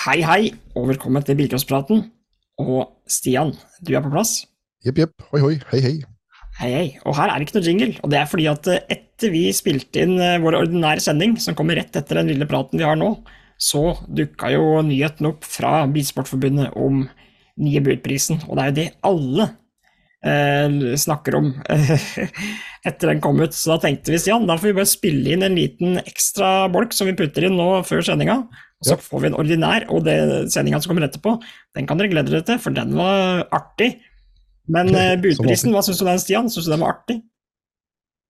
Hei, hei, og velkommen til Bilcrosspraten. Og Stian, du er på plass? Jepp, jepp. Hoi, hoi. Hei, hei. Hei, hei. Og her er det ikke noe jingle. Og det er fordi at eh, etter vi spilte inn eh, vår ordinære sending, som kommer rett etter den lille praten vi har nå, så dukka jo nyheten opp fra Bilsportforbundet om nye budprisen. Og det er jo det alle eh, snakker om etter den kom ut. Så da tenkte vi, Stian, da får vi bare spille inn en liten ekstra bolk som vi putter inn nå før sendinga. Og så får vi en ordinær, og det sendinga som kommer etterpå, den kan dere glede dere til, for den var artig. Men eh, budprisen, hva syns du den, Stian? Syns du den var artig?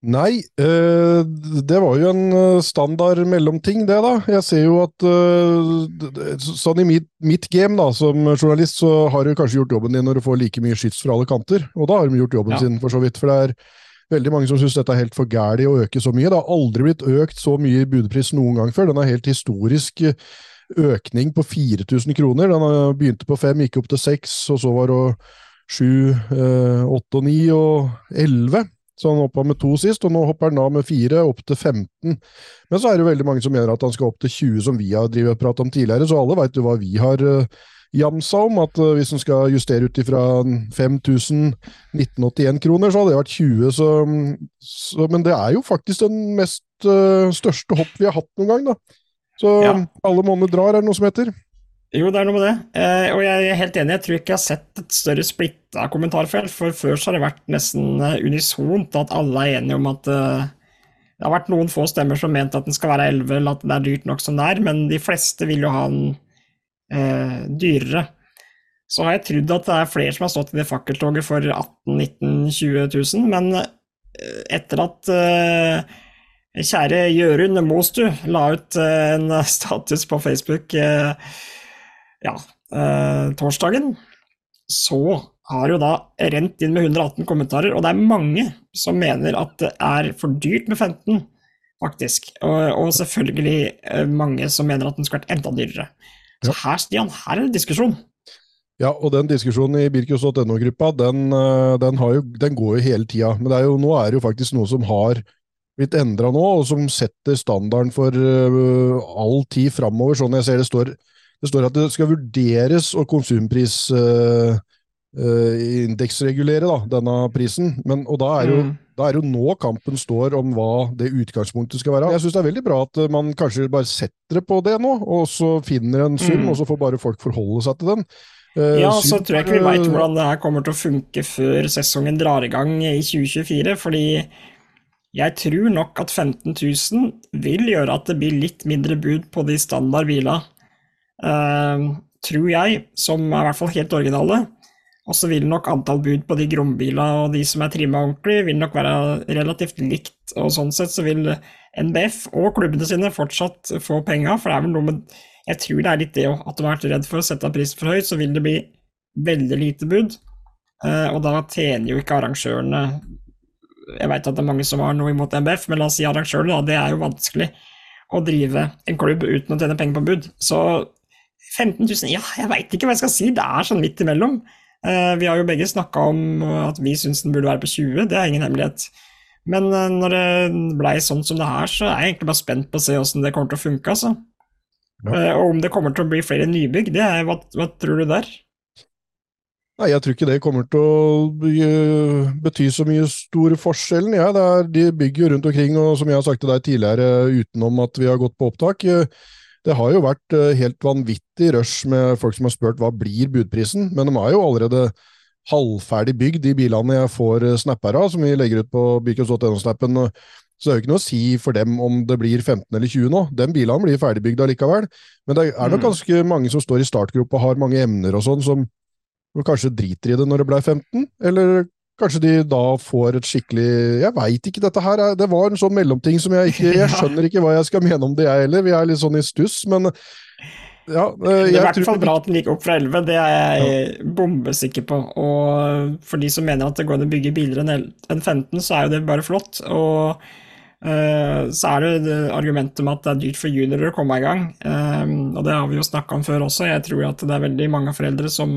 Nei, øh, det var jo en øh, standard mellomting, det, da. Jeg ser jo at øh, Sånn i mitt, mitt, game, da, som journalist, så har du kanskje gjort jobben din når du får like mye skyts fra alle kanter. Og da har de gjort jobben ja. sin, for så vidt. For det er veldig mange som syns dette er helt for gæli å øke så mye. Det har aldri blitt økt så mye budpris noen gang før. Den er helt historisk økning på 4000 kroner. Den begynte på fem, gikk opp til seks, og så var det sju, åtte og ni og elleve. Så han hoppa med to sist, og nå hopper han da med fire, opp til 15. Men så er det veldig mange som mener at han skal opp til 20, som vi har drivet og pratet om tidligere, så alle veit jo hva vi har jamsa om, at hvis en skal justere ut ifra 5181 kroner, så hadde det vært 20. Så, så, men det er jo faktisk den mest største hopp vi har hatt noen gang, da. Så ja. alle måneder drar, er det noe som heter. Jo, det er noe med det. Eh, og jeg er helt enig, jeg tror ikke jeg har sett et større splitta kommentarfelt. For før så har det vært nesten unisont at alle er enige om at eh, det har vært noen få stemmer som mente at den skal være 11, eller at det er dyrt nok som det er, men de fleste vil jo ha den eh, dyrere. Så har jeg trodd at det er flere som har stått i det fakkeltoget for 18 19 20 000, men eh, etter at eh, kjære Jørund Mostu la ut eh, en status på Facebook eh, ja, eh, torsdagen, så har jo da rent inn med 118 kommentarer, og det er mange som mener at det er for dyrt med 15, faktisk. Og, og selvfølgelig mange som mener at den skulle vært enda dyrere. Så her, Stian, her er det diskusjon. Ja, og den diskusjonen i Birkus.no-gruppa, den, den, den, går jo hele tida. Men er jo, nå er det jo faktisk noe som har blitt endra nå, og som setter standarden for uh, all tid framover. Sånn jeg ser det står, det står at det skal vurderes å konsumpris-indeksregulere uh, uh, denne prisen. Men, og da er jo mm da er jo nå kampen står om hva det utgangspunktet skal være. Jeg syns det er veldig bra at man kanskje bare setter det på det nå, og så finner en sum, mm. og så får bare folk forholde seg til den. Uh, ja, så tror jeg ikke vi veit hvordan det her kommer til å funke før sesongen drar i gang i 2024, fordi jeg tror nok at 15 000 vil gjøre at det blir litt mindre bud på de standard bila, uh, tror jeg, som er i hvert fall helt originale. Og så vil nok antall bud på de grombilene og de som er trimma ordentlig, vil nok være relativt likt. Og sånn sett så vil NBF og klubbene sine fortsatt få penga, for det er vel noe med Jeg tror det er litt det òg, at de har vært redd for å sette prisen for høyt, så vil det bli veldig lite bud. Uh, og da tjener jo ikke arrangørene Jeg veit at det er mange som har noe imot NBF, men la oss si arrangørene, da. Det er jo vanskelig å drive en klubb uten å tjene penger på bud. Så 15 000, ja, jeg veit ikke hva jeg skal si. Det er sånn midt imellom. Eh, vi har jo begge snakka om at vi syns den burde være på 20, det er ingen hemmelighet. Men eh, når det blei sånn som det her, så er jeg egentlig bare spent på å se åssen det kommer til å funke, altså. Ja. Eh, og om det kommer til å bli flere nybygg, det er, hva, hva tror du der? Nei, Jeg tror ikke det kommer til å bety så mye stor forskjellen. Ja, er, de bygger jo rundt omkring, og som jeg har sagt til deg tidligere, utenom at vi har gått på opptak, det har jo vært eh, helt vanvittig rush med folk som har spurt hva blir budprisen, men de er jo allerede halvferdig bygd, de bilene jeg får eh, snapper av, som vi legger ut på bykos.no-snappen. Så det er jo ikke noe å si for dem om det blir 15 eller 20 nå. Den bilene blir ferdigbygd allikevel. Men det er nok mm. ganske mange som står i startgropa og har mange emner og sånn, som kanskje driter i det når det ble 15, eller Kanskje de da får et skikkelig Jeg veit ikke, dette her Det var en sånn mellomting som jeg ikke Jeg skjønner ikke hva jeg skal mene om det, jeg heller. Vi er litt sånn i stuss, men ja, eh, det er i hvert fall bra at den gikk opp fra 11, det er jeg ja. bombesikker på. Og for de som mener at det går an å bygge biler enn 15, så er jo det bare flott. Og uh, så er det, det argumentet med at det er dyrt for juniorer å komme i gang. Um, og det har vi jo snakka om før også. Jeg tror at det er veldig mange foreldre som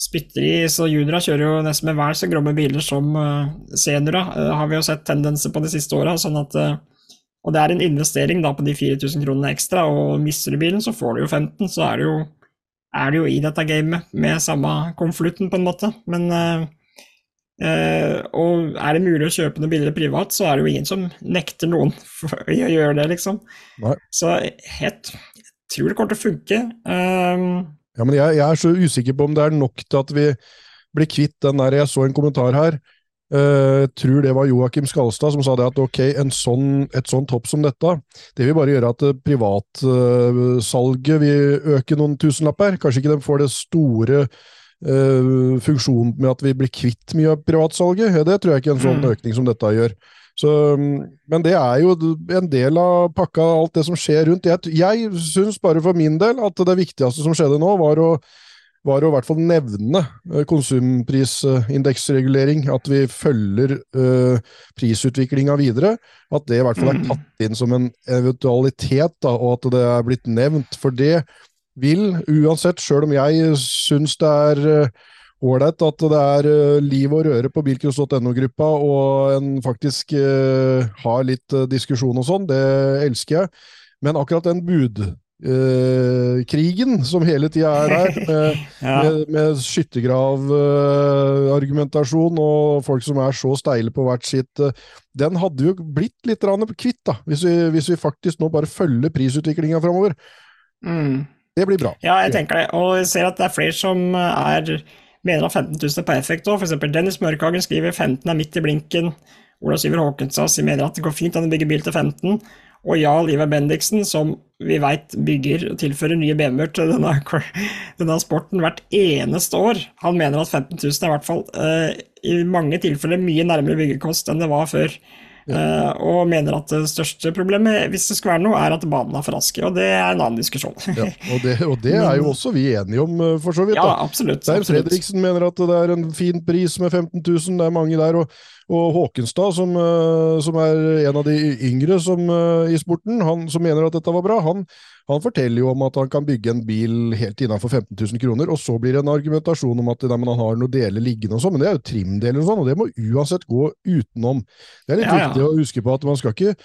spytter i. Så juniora kjører jo nesten med vel så gromme biler som uh, seniorer, uh, har vi jo sett tendenser på de siste åra. Sånn at uh, Og det er en investering da på de 4000 kronene ekstra, og mister du bilen, så får du jo 15, så er du jo, er du jo i dette gamet med samme konvolutten, på en måte. Men Uh, og er det mulig å kjøpe noe billigere privat, så er det jo ingen som nekter noen for å gjøre det, liksom. Nei. Så jeg tror det kommer til å funke. Um, ja, men jeg, jeg, er så usikker på om det er nok til at vi blir kvitt den der Jeg så en kommentar her Uh, tror det var Joakim Skalstad som sa det at ok, sånn, et sånt hopp som dette, det vil bare gjøre at privatsalget uh, vil øke noen tusenlapper. Kanskje ikke de får det store uh, funksjonen med at vi blir kvitt mye av privatsalget. Det tror jeg ikke en sånn mm. økning som dette gjør. Så, men det er jo en del av pakka, alt det som skjer rundt. Jeg, jeg syns bare for min del at det viktigste som skjedde nå, var å var å i hvert fall nevne uh, konsumprisindeksregulering, at vi følger uh, prisutviklinga videre. At det i hvert fall er mm. tatt inn som en eventualitet, da, og at det er blitt nevnt. For det vil, uansett, sjøl om jeg syns det er ålreit at det er uh, liv og røre på bilcross.no-gruppa, og en faktisk uh, har litt diskusjon og sånn, det elsker jeg. Men akkurat den budkrigen Uh, som hele tida er der, med, ja. med, med skyttergravargumentasjon uh, og folk som er så steile på hvert sitt. Den hadde jo blitt litt kvitt, da, hvis vi, hvis vi, faktisk nå bare følger prisutviklinga framover. Mm. Det blir bra. Ja, jeg tenker det. Og jeg ser at det er flere som er mener at 15 000 er perfekt òg. F.eks. Dennis Mørkhagen skriver 15 er midt i blinken. Ola Syver Håkensas mener at det går fint an å bygge bil til 15. Og Jarl Ivar Bendiksen, som vi veit bygger og tilfører nye BMW-er til denne, denne, sporten hvert eneste år, han mener at 15 000 er i hvert fall eh, i mange tilfeller mye nærmere byggekost enn det var før. Ja. Uh, og mener at det største problemet, hvis det skal være noe, er at banen er for raske. Og det er en annen diskusjon. ja, og, det, og det, er jo også vi enige om, eh, for så vidt. Ja, absolutt. Der Fredriksen mener at det er en fin pris med 15 000, det er mange der. og og Håkenstad, som, eh, som, er en av de yngre som, i sporten, han som mener at dette var bra, han, han, forteller jo om at han kan bygge en bil helt innenfor 15 000 kroner, og så blir det en argumentasjon om at nei, han har noen deler liggende og sånn, men det er jo trimdeler og sånn, og det må uansett gå utenom. Det er litt ja, ja. viktig å huske på at man skal ikke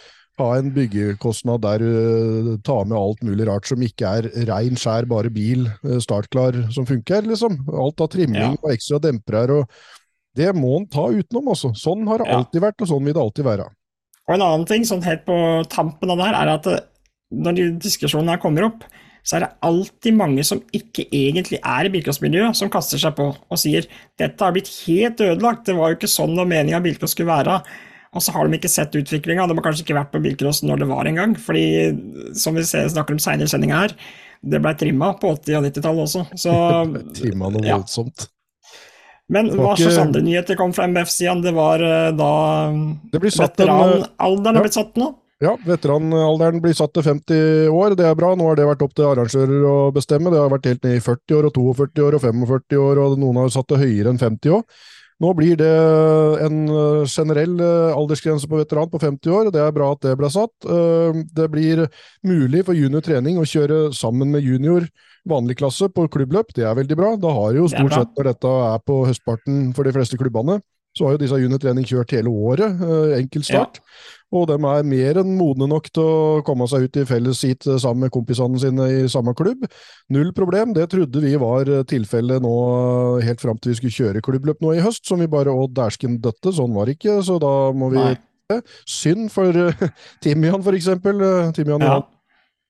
ha en byggekostnad der uh, ta med alt mulig rart som ikke er rein, skjær, bare bil, uh, startklar, som funker, liksom. Alt av trimming ja. og ekstra dempere og det må en ta utenom, altså. Sånn har det alltid vært, og sånn vil det alltid være. Og en annen ting, sånn helt på tampen av det her, er at når de diskusjonene her kommer opp, så er det alltid mange som ikke egentlig er i bilcrossmiljøet, som kaster seg på og sier dette har blitt helt ødelagt, det var jo ikke sånn det meninga bilcross skulle være. Og så har de ikke sett utviklinga, de har kanskje ikke vært på bilcross når det var engang. fordi, som vi snakker om seinere i sendinga her, det blei trimma på 80- og 90-tallet også. Så, trimma noe voldsomt. Ja. Men hva slags andre nyheter kom fra MBF-siden? Det var uh, da veteranalderen er blitt satt nå? Ja, veteranalderen blir satt til 50 år, det er bra. Nå har det vært opp til arrangører å bestemme. Det har vært helt ned i 40 år og 42 år og 45 år, og noen har satt det høyere enn 50 år. Nå blir det en eh, generell eh, aldersgrense på veteran på 50 år, det er bra at det ble satt. Det blir mulig for junior trening å kjøre sammen med junior vanlig klasse på klubbløp, det er veldig bra. Da har jo stort sett når dette er på høstparten for de fleste klubbene, så har jo disse juniortrening kjørt hele året, eh, enkel start. Ja. Og de er mer enn modne nok til å komme seg ut i felles seat eh, sammen med kompisene sine i samme klubb. Null problem, det trodde vi var eh, tilfellet nå helt fram til vi skulle kjøre klubbløp nå i høst, som vi bare å dæsken døtte. Sånn var det ikke, så da må vi Nei. Synd for uh, Timian, for eksempel. Timian ja.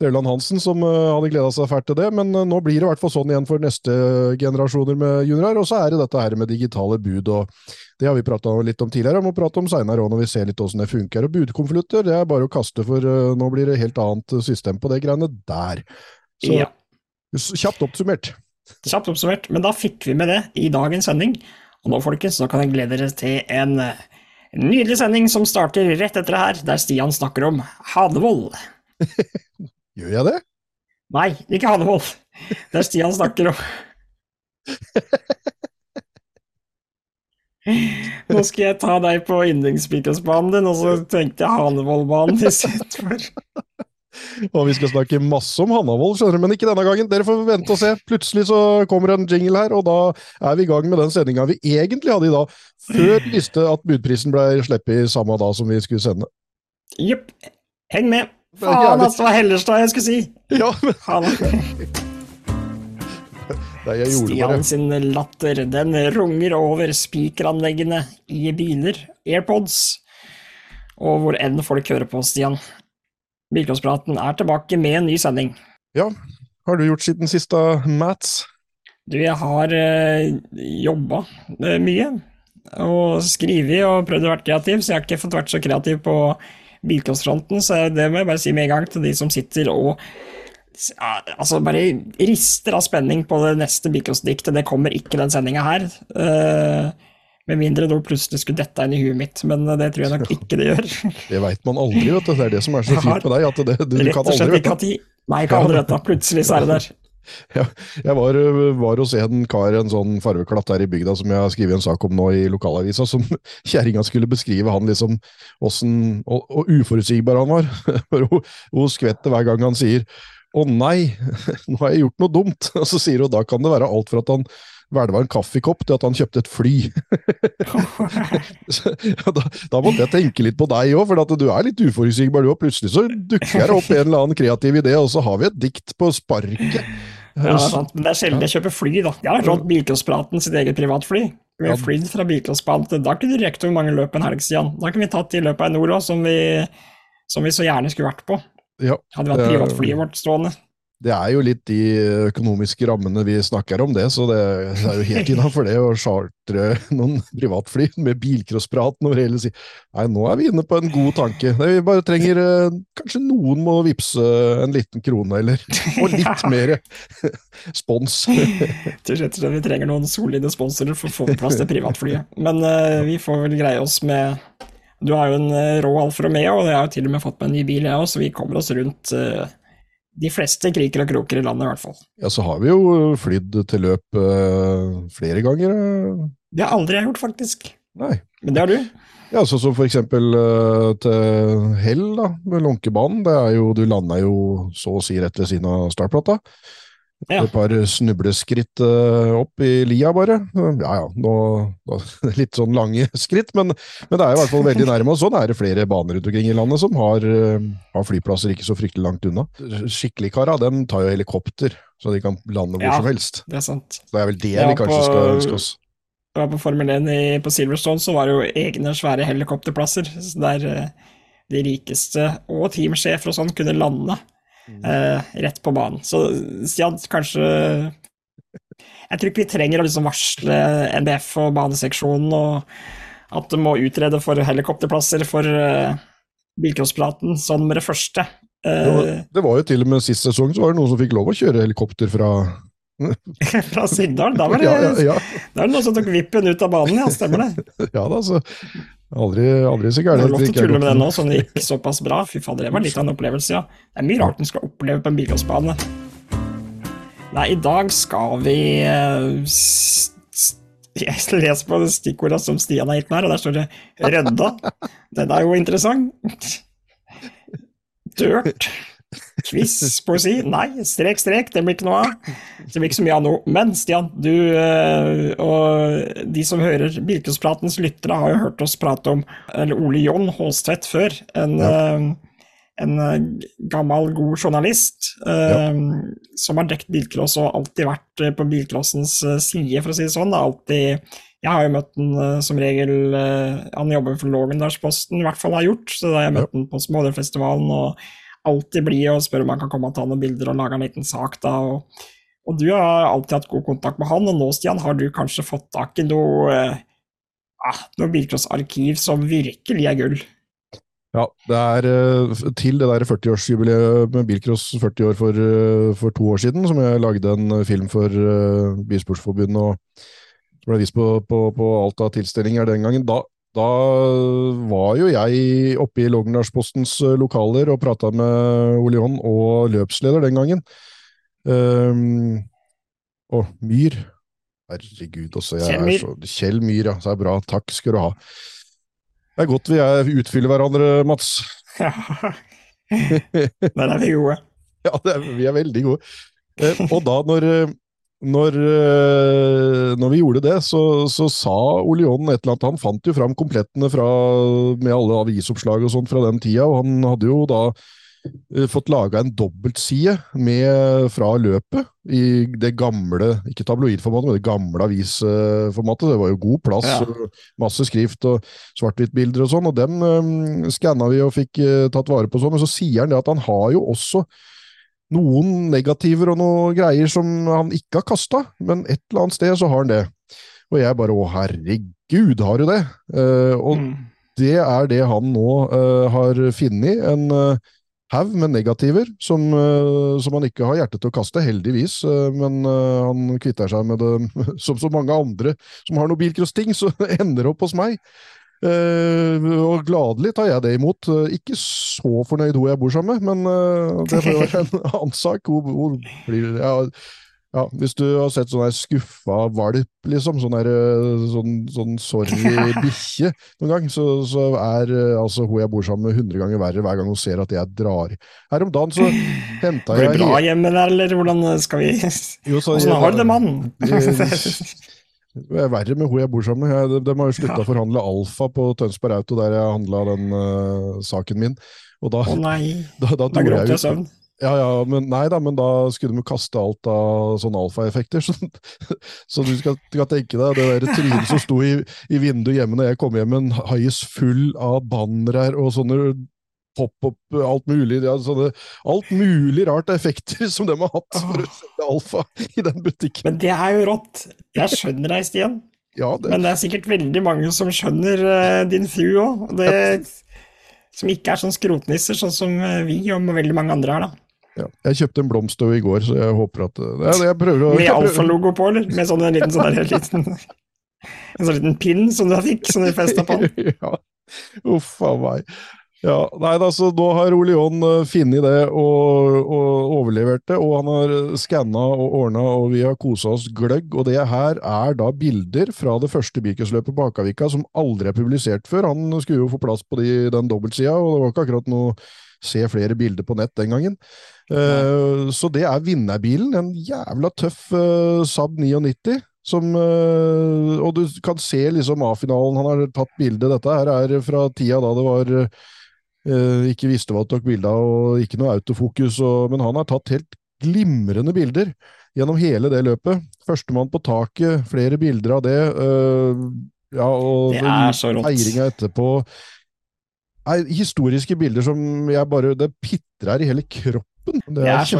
Røland Hansen som uh, hadde gleda seg fælt til det, men uh, nå blir det i hvert fall sånn igjen for neste generasjoner med juniorer. Og så er det dette her med digitale bud, og det har vi prata litt om tidligere, og må prate om seinere òg når vi ser litt åssen det funker. Og budkonvolutter, det er bare å kaste, for uh, nå blir det helt annet system på det greiene der. Så ja. kjapt oppsummert. Kjapt oppsummert, men da fikk vi med det i dagens sending. Og nå, folkens, så kan jeg glede dere til en nydelig sending som starter rett etter det her, der Stian snakker om Hadevold. Gjør jeg det? Nei, ikke Hannevold. Det er Stian snakker om. Nå skal jeg ta deg på yndlingsspikersbanen din, og så tenkte jeg Hanevollbanen istedenfor. og vi skal snakke masse om Hanavold, skjønner du, men ikke denne gangen. Dere får vente og se. Plutselig så kommer en jingle her, og da er vi i gang med den sendinga vi egentlig hadde i dag, før vi visste at budprisen ble sluppet samme dag som vi skulle sende. Jepp. Heng med! Faen, altså, det var Hellerstad jeg skulle si! Ja, men Faen. Jeg gjorde Stian bare. sin latter, den runger over spikeranleggene i biler, AirPods, og hvor enn folk hører på, Stian. Bilcrosspraten er tilbake med en ny sending. Ja, har du gjort siden sist da, Mats? Du, jeg har eh, jobba eh, mye, og skrevet og prøvd å være kreativ, så jeg har ikke fått vært så kreativ på bilcrossfronten, så det må jeg bare si med en gang til de som sitter og ja, altså bare rister av spenning på det neste bilcrossdiktet. Det kommer ikke den sendinga her. eh, med mindre det plutselig skulle dette inn i huet mitt, men det tror jeg nok ikke det gjør. Det veit man aldri, vet du. Det er det som er så fint med deg, at det, du, du Rett kan og slett ikke hatt tid. Nei, ikke aldri vite Plutselig så er det der. Ja, jeg var, var hos en kar, en sånn farveklatt her i bygda, som jeg har skrevet en sak om nå i lokalavisa, som kjerringa skulle beskrive han liksom, åssen og, og uforutsigbar han var. For hun, hun skvetter hver gang han sier 'Å nei, nå har jeg gjort noe dumt'. Og så sier hun da kan det være alt fra at han hvelva en kaffekopp til at han kjøpte et fly. Da, da måtte jeg tenke litt på deg òg, for du er litt uforutsigbar du òg. Plutselig så dukker det opp en eller annen kreativ idé, og så har vi et dikt på sparket. Ja, det er sant, men det er sjelden jeg kjøper fly, da. Jeg har rådd Bilcrosspraten sitt eget privatfly. Vi har flydd fra Bilcrossbanen til Da kunne du rekt hvor mange løp en helg, Stian. Da kunne vi tatt de løpa i nord òg, som, vi- som vi så gjerne skulle vært på. Ja, Hadde vi hatt det- privatflyet vårt stående. Det er jo litt de økonomiske rammene vi snakker om det, så det er jo helt innafor det å chartre noen privatfly med bilcrossprat når det hele si Nei, nå er vi inne på en god tanke. Nei, Vi bare trenger eh, Kanskje noen må vippse en liten krone, eller Og litt mer spons. Til og slett Vi trenger noen solide sponsorer for å få plass det privatflyet. Men uh, vi får vel greie oss med Du har jo en eh, rå Alfa Romeo, og jeg har jo til og med fått meg en ny bil, jeg òg, så vi kommer oss rundt eh, de fleste kriker og kroker i landet, i hvert fall. Ja, så har vi jo flydd til løp eh, flere ganger. eh. Det har aldri jeg gjort, faktisk. Nei. Men det har du. Ja, så som for eksempel eh, til Hell, da, med Lånkebanen. Det er jo, du landa jo så å si rett ved siden av startplata. Ja. Et par snubleskritt eh, opp i lia, bare. Ja ja, nå, nå litt sånn lange skritt, men, men det er i hvert fall veldig nærme. Og sånn er det flere baner rundt omkring i landet som har, eh, har flyplasser ikke så fryktelig langt unna. Skikkelig kara, den tar jo helikopter, så de kan lande hvor Ja. som helst. Det er sant. Så det er vel det vi kanskje på- skal ønske oss. Ja, på Formel 1 i, på Silverstone, så var det jo egne svære helikopterplasser der eh, de rikeste og teamsjefer og sånn kunne lande eh, rett på banen. Så Stian, kanskje Jeg tror ikke vi trenger å liksom varsle NBF og baneseksjonen og at de må utrede for helikopterplasser for uh, bilcrosspraten sånn med det første. Det var, Eh, det var jo til og med sist sesong så var det noen som fikk lov å kjøre helikopter fra fra Sigdal. Da var det, ja, ja, da er det noen som tok vippen ut av banen, ja, stemmer det. ja, ja da, så aldri, aldri så Det er lov til å tulle med det nå, som det gikk såpass bra. Fy fader, det var litt av en opplevelse, ja. Det er mye rart en skal oppleve på en bilcrossbane. Nei, i dag skal vi eh, Jeg leser på det stikkordet som Stian har gitt meg og der står det 'rydda'. Den er jo interessant. Dirt. Quiz, poesi. Nei, strek, strek. Det blir ikke noe av. Det blir ikke så mye av noe. Men Stian, du eh, og de som hører Birkespratens lyttere, har jo hørt oss prate om eller Ole John Håstvedt før. En, ja. en eh, gammel, god journalist ja. som har dekket bilcross og alltid vært eh, på bilcrossens eh, side, for å si det sånn. Alltid jeg har jo møtt den eh, som regel eh, Han jobber for Lågendalsposten, i hvert fall har gjort. Så da har jeg møtt den på Smådelfestivalen og alltid blid og spør om han kan komme og ta noen bilder og lage en liten sak. da, og, og du har alltid hatt god kontakt med han, og nå, Stian, har du kanskje fått tak i noe, eh, ah, noe bilcrossarkiv som virkelig er gull. Ja, det er eh, til det der 40-årsjubileet med Bilcross 40 år for, eh, for to år siden, som jeg lagde en eh, film for uh, Bilsportsforbundet og som ble vist på, på, på alt av tilstelninger den gangen. Da, da var jo jeg oppe i Lågendalspostens eh, lokaler og prata med Ole John og løpsleder den gangen. Um, og Myhr. Herregud, også. Jeg Kjell er så, Kjell Myhr, ja. Så er bra. Takk skal du ha. Det er godt vi er, utfyller hverandre, Mats. Ja. Der er vi gode. Ja, det er, vi er veldig gode. Eh, og da når, eh, når, eh, når, vi gjorde det, så, så sa Ole John et eller annet. Han fant jo fram komplettene fra, med alle avisoppslag og sånt fra den tida, og han hadde jo da eh, fått laga en dobbeltside med, fra løpet i det gamle, ikke tabloidformatet, men det gamle avisformatet. Det var jo god plass, ja. masse skrift og svart-hvitt-bilder og sånn, og dem um, skanna vi og fikk uh, tatt vare på sånn. Men så sier han det at han har jo også noen negativer og noen greier som han ikke har kasta, men et eller annet sted så har han det. Og jeg bare å herregud, har du det? Uh, og mm. det er det han nå uh, har funnet, en uh, haug med negativer som, som, han ikke har hjerte til å kaste, heldigvis. men han kvitter seg med det som så mange andre som har noe bilcross-ting, så ender opp hos meg. Uh, og gladelig tar jeg det imot. Uh, ikke så fornøyd hun jeg bor sammen med, men uh, det får være en annen sak. Hun, hun blir, ja, ja, hvis du har sett sånn skuffa valp, liksom, sånn, sånn, sånn sorry bikkje noen gang, så, så er altså hun jeg bor sammen med, hundre ganger verre hver gang hun ser at jeg drar. Her om dagen så henta jeg Blir det bra hjemme der, eller hvordan skal vi Hvordan har du det, mann? Det er verre med hun jeg bor sammen med. De, de har jo slutta ja. å forhandle Alfa på Tønsberg Auto, der jeg handla den uh, saken min. Og da, Å nei, da, da, da gråt jeg søvn. Ja, ja, men nei da, men da skulle de kaste alt av sånne alfaeffekter. Så, så du skal, skal, tenke deg det der trynet som sto i, i, vinduet hjemme når jeg kom hjem med en hais full av bannere og sånne pop-up, alt mulig ja, sånne, Alt mulig rart effekter som de har hatt for å selge alfa i den butikken. Men det er jo rått. Jeg skjønner deg, Stian. Ja, det... Men det er sikkert veldig mange som skjønner uh, din fru òg. Som ikke er sånn skrotnisser, sånn som eh, vi og veldig mange andre er, da. Ja. Jeg kjøpte en blomstøv i går, så jeg håper at eh, ja, jeg prøver å, Med alfalogo på, eller? Med sånn en liten, sånn der, liten, en sånn liten pinn som du fikk, som du festa på ja. Uff a meg. Ja, nei, altså, Nå har Ole John uh, funnet det og, og, overlevert det, og han har skanna og ordna, og vi har kosa oss gløgg. Og det her er da bilder fra det første bilcrosløpet på Akavika som aldri er publisert før. Han skulle jo få plass på de, den dobbeltsida, og det var ikke akkurat noe se flere bilder på nett den gangen. Uh, så det er vinnerbilen. En jævla tøff uh, Saab 99. Som, og du kan se liksom A-finalen, han har tatt bilde. Dette her er fra tida da det var ikke visste hva han tok bilde av, og ikke noe autofokus. Og, men han har tatt helt glimrende bilder gjennom hele det løpet. Førstemann på taket, flere bilder av det. Uh, ja, og det er så rått. feiringa etterpå. Nei, historiske bilder som jeg bare Det pitrer i hele kroppen. Det er, det er så.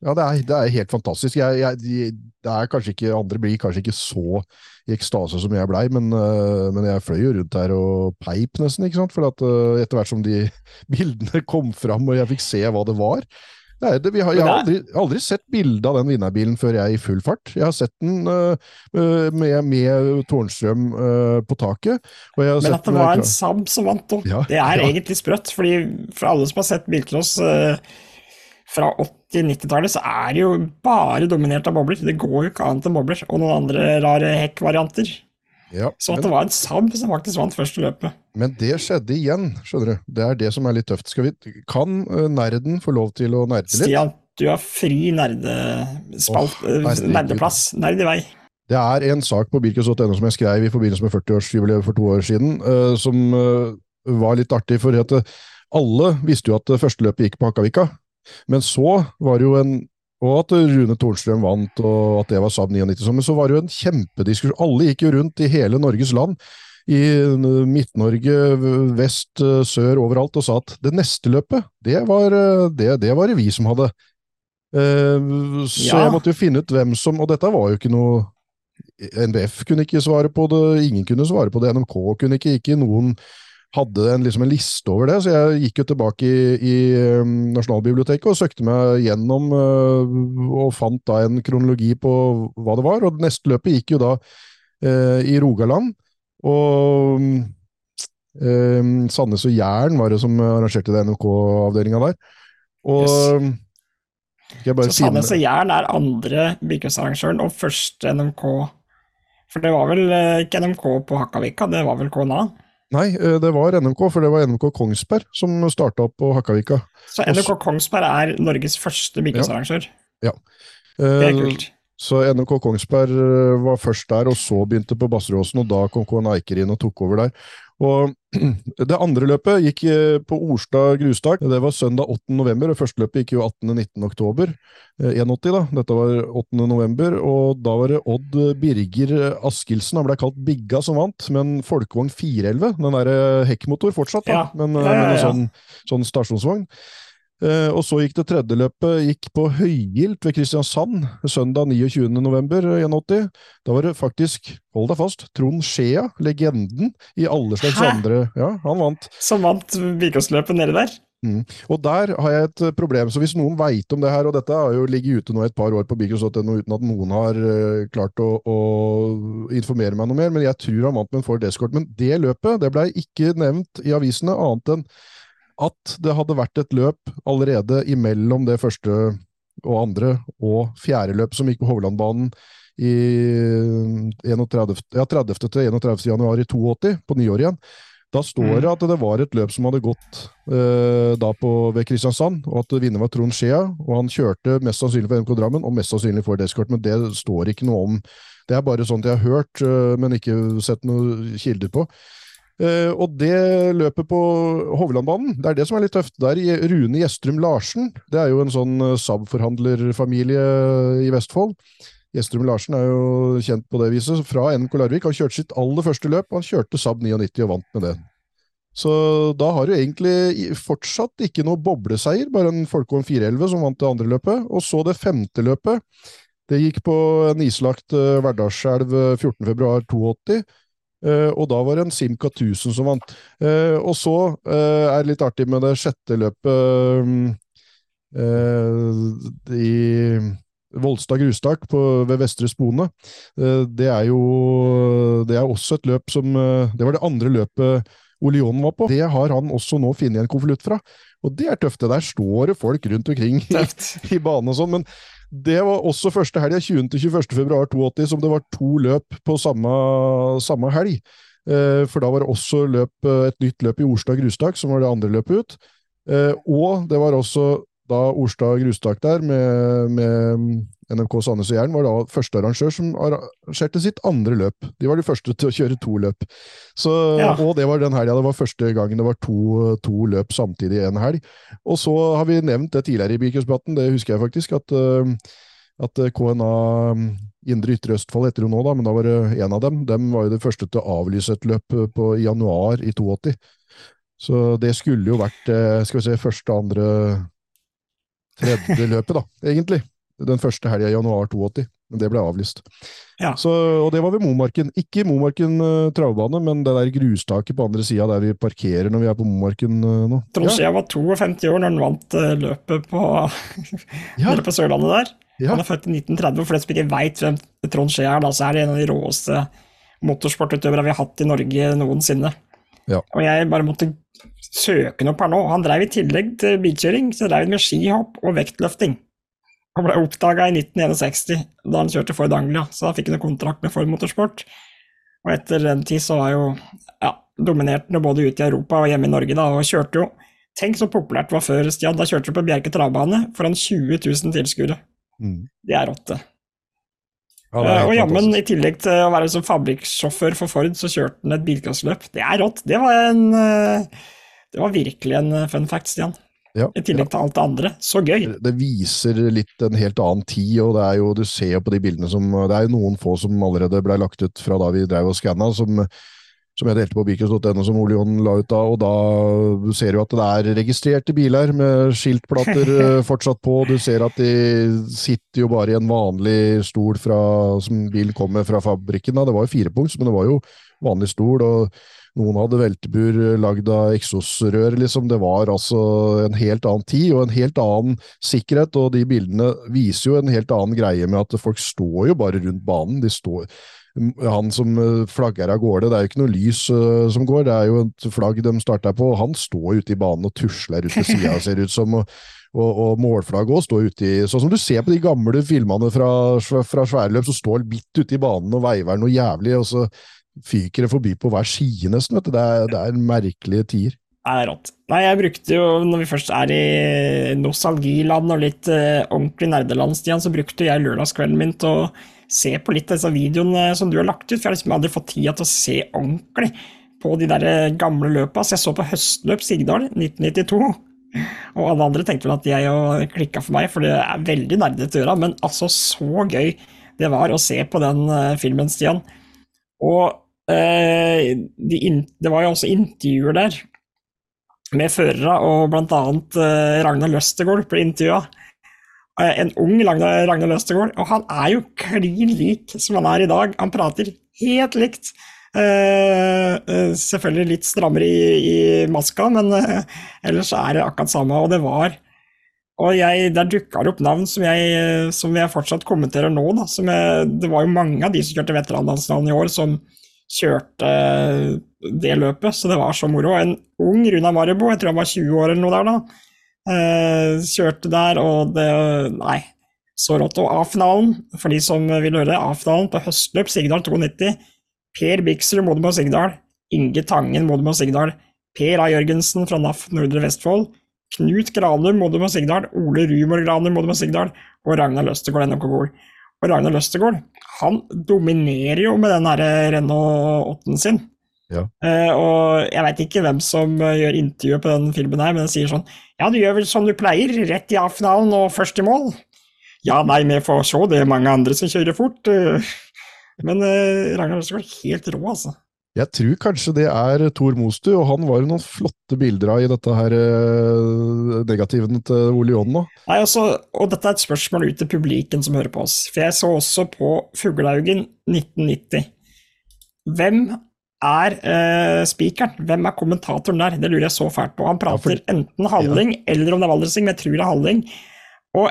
Ja, det er, det er, helt fantastisk. Jeg, jeg, det er kanskje ikke, andre blir kanskje ikke så i ekstase som jeg blei, men, uh, men, jeg fløy jo rundt der og peip nesten, ikke sant. For at, uh, etter hvert som de bildene kom fram og jeg fikk se hva det var. Det vi har, jeg har aldri, aldri sett bilde av den vinnerbilen før jeg er i full fart. Jeg har sett den uh, med, med Tårnstrøm på taket. men at det var en Saab som vant òg, ja, det er ja. egentlig sprøtt. fordi For alle som har sett bilcross fra 80-90-tallet, så er det jo bare dominert av bobler. Det går jo ikke annet enn bobler, og noen andre rare hekkvarianter. Ja, så at men, det var en Saab som faktisk vant første løpet. Men det skjedde igjen, skjønner du. Det er det som er litt tøft. Vi, kan uh, nerden få lov til å nerde litt? Stian, du har fri nerdespalt, oh, nerdeplass. Nerd i vei. Det er en sak på birkus.no som jeg skrev i forbindelse med 40-årsjubileet for to år siden, uh, som uh, var litt artig. For at alle visste jo at første løpet gikk på Hakkavika. Men så var det jo en og at Rune Tornstrøm vant, og at det var Saab 99. Men så var det jo en kjempediskusjon. Alle gikk jo rundt i hele Norges land, i Midt-Norge, vest, sør, overalt, og sa at det neste løpet, det var det, det, var det vi som hadde. Eh, så ja. jeg måtte jo finne ut hvem som Og dette var jo ikke noe NBF kunne ikke svare på det, ingen kunne svare på det, NMK kunne ikke, ikke noen hadde en, liksom en liste over det, så jeg gikk jo tilbake i, i um, Nasjonalbiblioteket og søkte meg gjennom uh, og fant da en kronologi på hva det var. Og neste løpet gikk jo da uh, i Rogaland. Og um, Sandnes og Jæren var det som arrangerte det NOK-avdelinga der. Og yes. Så Sandnes og Jæren er andre bilcrossarrangøren og første NMK For det var vel ikke NMK på Hakkavika, det var vel KNA? Nei, eh, det var NMK, for det var NMK Kongsberg som starta opp på Hakkavika. Så NMK Kongsberg er Norges første bilcrossarrangør? Ja. Det er eh, kult. Så NMK Kongsberg var først der, og så begynte på Basseråsen, og da kom KNA Eiker inn og tok over der. Og Det andre løpet gikk eh, på Orstad grustak. Det var søndag 8. november, og første løpet gikk jo 18.-19. oktober. 81, eh, da. Dette var 8. november, og da var det Odd Birger Askildsen, han ble kalt Bigga, som vant, med en folkevogn 411. Den derre hekkmotor fortsatt, da, ja. men, ja, ja, men en sånn, sånn stasjonsvogn. Eh, og så gikk det tredje løpet gikk på Høygilt ved Kristiansand søndag 29.11.81. Da var det faktisk, hold deg fast, Trond Skjea, legenden i alle slags Hæ? andre Ja, han vant. Som vant Vikåsløpet nedi der? Mm. Og der har jeg et problem, så hvis noen veit om det her, og dette har jo ligget ute nå et par år på bikros.no uten at noen har uh, klart å, å, informere meg noe mer, men jeg tror han vant med en Ford Escort. Men det løpet det blei ikke nevnt i avisene, annet enn at det hadde vært et løp allerede imellom det første og andre og fjerde løp som gikk på Hovlandbanen i 31, ja, 30. til 31. januar i 82, på nyåret igjen. Da står det at det var et løp som hadde gått eh, da på, ved Kristiansand, og at vinner var Trond Skjea. Og han kjørte mest sannsynlig for MK Drammen, og mest sannsynlig for Descort, men det står ikke noe om. Det er bare sånt jeg har hørt, eh, men ikke sett noen kilder på. Uh, og det løpet på Hovlandbanen, det er det som er litt tøft. Der Rune Gjestrum Larsen, det er jo en sånn uh, Saab-forhandlerfamilie i Vestfold. Gjestrum Larsen er jo kjent på det viset fra NK Larvik. Han kjørte sitt aller første løp, han kjørte Saab 99 og vant med det. Så da har du egentlig fortsatt ikke noe bobleseier, bare en Folkvogn 411 som vant det andre løpet. Og så det femte løpet. Det gikk på en islagt Verdalselv 14.2.82. Uh, og da var det en Simca 1000 som vant. Uh, og så uh, er det litt artig med det sjette løpet i Volstad grustak på, ved Vestre Spone. det er jo Det er også et løp som Det var det andre løpet Oleon var på. Det har han også nå funnet en konvolutt fra. Og det er tøft. det Der står det folk rundt omkring i, i banen og sånn. men det var også første helga, 20.-21. februar 82, som det var to løp på samme, samme helg. Eh, for da var det også løp, et nytt løp i Orstad grustak, som var det andre løpet ut. Eh, og det var også da Orstad grustak der, med, med NMK Sandnes og Jæren, var da første arrangør som arrangerte sitt andre løp. De var de første til å kjøre to løp. Så, ja. Og det var den helga. Det var første gangen det var to, to løp samtidig i en helg. Og så har vi nevnt det tidligere i Bikøspraten, det husker jeg faktisk, at, at KNA Indre Ytre Østfold heter det nå, da, men da var det en av dem. De var jo det første til å avlyse et løp på, i januar i 82. Så det skulle jo vært skal vi se, første, andre, tredje løpet, da, egentlig den første helga i januar 82. Men det ble avlyst. Ja. Så, og det var ved Momarken. Ikke Momarken uh, travbane, men det der grustaket på andre sida der vi parkerer når vi er på Momarken uh, nå. Trond ja. var 52 år når han vant uh, løpet på, ja. på Sørlandet der. Ja. Han er født i 1930, og for de som ikke veit hvem Trond Skje er, da, så er det en av de råeste motorsportutøverne vi har hatt i Norge noensinne. Ja. Og jeg bare måtte søke noe per nå. Han drev i tillegg til bilkjøring, så drev han med skihopp og vektløfting. Han ble oppdaga i 1961, da han kjørte Ford Anglia, så da fikk han en kontrakt med Ford Motorsport. Og etter den tid så var jo ja, dominerte han både ute i Europa og hjemme i Norge, da, og kjørte jo Tenk så populært det var før, Stian. Da kjørte du på Bjerke travbane foran 20 000 tilskuere. Mm. Det er rått, det. Ja, det er og jammen, i tillegg til å være som fabrikksjåfør for Ford, så kjørte han et bilklasseløp. Det er rått. Det var, en, det var virkelig en fun fact, Stian. Ja, I tillegg til alt det andre. Så gøy! Det viser litt en helt annen tid, og det er jo, du ser jo på de bildene som Det er jo noen få som allerede ble lagt ut fra da vi drev og skanna, som, som jeg delte på bikers.no, som Ole Jon la ut da, og da ser du at det er registrerte biler med skiltplater fortsatt på. Du ser at de sitter jo bare i en vanlig stol fra, som bilen kommer fra fabrikken. Da. Det var jo firepunkts, men det var jo vanlig stol. og noen hadde veltebur lagd av eksosrør, liksom. Det var altså en helt annen tid og en helt annen sikkerhet, og de bildene viser jo en helt annen greie med at folk står jo bare rundt banen. De står han som flagger av gårde, det er jo ikke noe lys uh, som går, det er jo et flagg de starter på. Han står ute i banen og tusler ut til sida, ser ut som. og, og, og målflagget òg står ute i Sånn som du ser på de gamle filmene fra, fra sværløp, så står han midt ute i banen og veiver noe jævlig. og så fyker det forbi på hver side, nesten. vet du. Det er, det er merkelige tider. Det er rått. Nei, jeg brukte jo, når vi først er i nostalgiland og litt uh, ordentlig nerdeland, Stian, så brukte jeg lørdagskvelden min til å se på litt av disse videoene som du har lagt ut, for jeg har liksom aldri fått tida til å se ordentlig på de der eh, gamle løpa. Så jeg så på høstløp Sigdal 1992. Og alle andre tenkte vel at jeg klikka for meg, for det er veldig nerdete å gjøre. Men altså, så gøy det var å se på den uh, filmen, Stian. Og eh, de det var jo også intervjuer der med førere, og annet uh, Ragnar Løstegård ble intervjua. En ung Ragnar Løstegård, og han er jo klin lik som han er i dag. Han prater helt likt. Uh, uh, selvfølgelig litt strammere i, i maska, men uh, ellers er det akkurat samme. Og det var Og jeg, der dukka det opp navn som jeg, som jeg fortsatt kommenterer nå. Da, jeg, det var jo mange av de som kjørte veteranlandsnavn i år, som kjørte det løpet, så det var så moro. En ung Runa Maribo, jeg tror han var 20 år eller noe der da, kjørte der, og det Nei, så rått. Og A-finalen, for de som vil høre, A-finalen på høstløp Sigdal 92 Per Biksrud, Modum Sigdal. Inge Tangen, Modum Sigdal. Per A. Jørgensen fra NAF Nordre Vestfold. Knut Granum, Modum og Sigdal. Ole Rumor Granum, Modum og Sigdal. Og Ragnar Løstegård, NMK Gol. Og Ragnar Løstegård han dominerer jo med den Renault 8-en sin. Ja. Uh, og jeg veit ikke hvem som uh, gjør intervjuet på den filmen her, men den sier sånn Ja, du gjør vel som du pleier, rett i A-finalen og først i mål. Ja, nei, vi får se, det er mange andre som kjører fort. Uh, men uh, Ragnar er helt rå, altså. Jeg tror kanskje det er Tor Mostu, og han var jo noen flotte bilder av i dette her uh, negativen til Ole John nå. Nei, altså, og dette er et spørsmål ut til publiken som hører på oss. For jeg så også på Fuglehaugen 1990. Hvem er eh, spikeren? Hvem er kommentatoren der? Det lurer jeg så fælt på. Han prater ja, for... enten Halling ja. eller om det er Valdresing, men jeg tror det er Halling. Og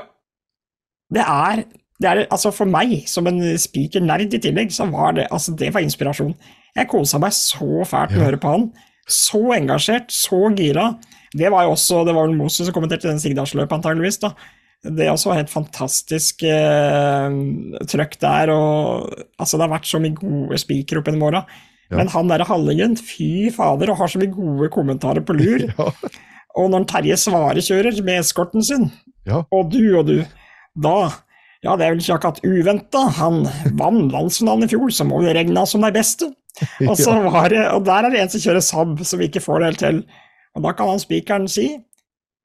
det er det er, altså For meg, som en speaker-nerd i tillegg, så var det altså det var inspirasjon. Jeg kosa meg så fælt med å høre på han. Så engasjert, så gira. Det var jo også, det var vel Moses som kommenterte den Sigdalsløpet, antageligvis. da. Det er også helt fantastisk eh, trøkk der. og altså Det har vært så mye gode spikere opp gjennom åra. Ja. Men han derre Hallingen, fy fader, og har så mye gode kommentarer på lur. ja. Og når Terje Svare kjører med eskorten sin, ja. og du og du, da ja, det er vel ikke akkurat uventa. Han vant landsfinalen i fjor, så må vi regne som det beste. Og, så var det, og der er det en som kjører Saab, som vi ikke får det helt til. Og da kan han spikeren si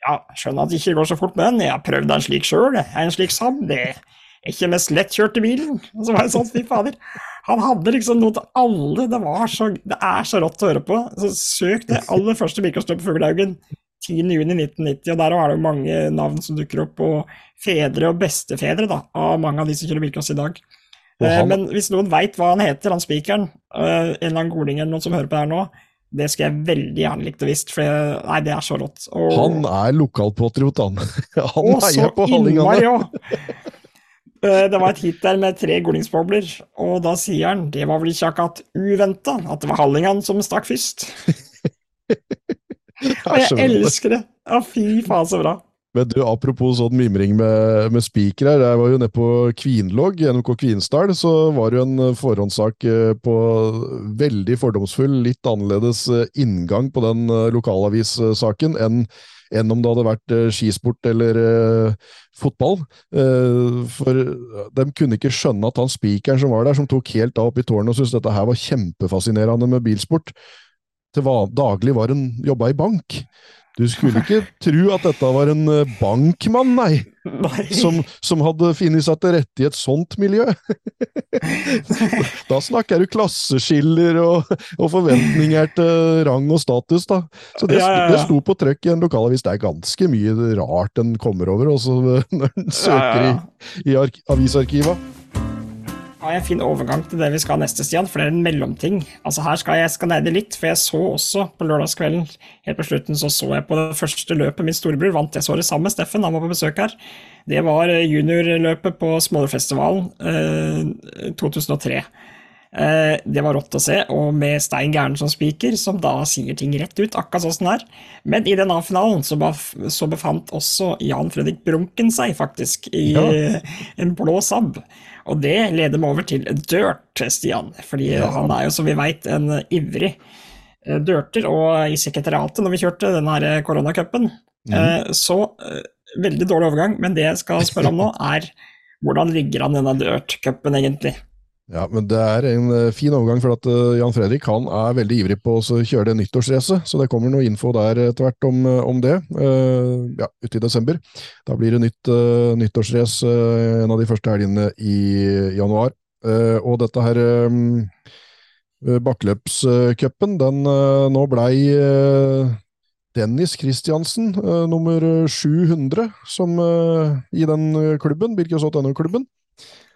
ja, skjønner at det ikke går så fort med den, jeg har prøvd en slik sjøl, en slik Saab, det er ikke mest lettkjørte bilen. Og så var det sånn, fy fader. Han hadde liksom noe til alle, det var så, det er så rått å høre på. Så søk det aller første bilkastøpet på Fuglehaugen. 10.6.1990, og der er det jo mange navn som dukker opp, og fedre og bestefedre da, av mange av de som kjører bilcross i dag. Eh. Men hvis noen veit hva han heter, han spikeren, eh, en eller annen goling eller noen som hører på det her nå, det skal jeg veldig gjerne likt å visst, for jeg, nei, det er så rått. Og... Han er lokalpatriot, han. han og heier på hallingene. Eh, det var et hit der med tre golingsbobler, og da sier han det var vel ikke akkurat uventa at det var hallingene som stakk først. Og jeg elsker det! Ja, fy faen, så bra. Men du, Apropos sånn mimring med, med spiker her. Jeg var jo nede på Kvinlogg, NMK Kvinsdal. Så var det jo en forhåndssak eh, på veldig fordomsfull, litt annerledes eh, inngang på den eh, lokalavissaken enn enn om det hadde vært skisport eller uh, fotball. Uh, for de kunne ikke skjønne at han spikeren som var der, som tok helt av opp i tårnet og syntes dette her var kjempefascinerende med bilsport, til daglig var en jobba i bank. Du skulle ikke tro at dette var en eh, bankmann, nei, nei. Som, som, hadde funnet seg til rette i et sånt miljø. da snakker du klasseskiller og, og, forventninger til rang og status, da. Så det, ja, ja, ja. det sto på trøkk i en lokalavis. Det er ganske mye rart en kommer over også når en søker i, i avisarkiva har jeg en fin overgang til det vi skal neste, Stian, for det er en mellomting. Altså Her skal jeg skanere litt, for jeg så også på lørdagskvelden helt på slutten så så jeg på det første løpet min storebror vant. Jeg så det sammen med Steffen, han var på besøk her. Det var eh, juniorløpet på Smålerfestivalen eh, 2003. Eh, det var rått å se, og med Stein Gæren som spiker, som da sier ting rett ut, akkurat sånn den er. Men i den A-finalen så, så, befant også Jan Fredrik Brunken seg, faktisk, i ja. en blå Saab. Og det leder meg over til Dirt, Stian. Fordi ja. han er jo, som vi veit, en ivrig dørter og i sekretariatet når vi kjørte denne her koronacupen. Mm. Så veldig dårlig overgang, men det jeg skal spørre om nå, er hvordan ligger han denne Dirt-cupen egentlig? Ja, men Det er en uh, fin overgang, for at uh, Jan Fredrik han er veldig ivrig på å kjøre det nyttårsracet. Så det kommer noe info der etter hvert om, uh, om det. ja, ute i desember. Da blir det nytt uh, nyttårsrace en av de første helgene i januar. og dette her um, bakkeløpscupen, den nå blei Dennis Christiansen, nummer 700, som i den klubben, Birkesot-NO-klubben.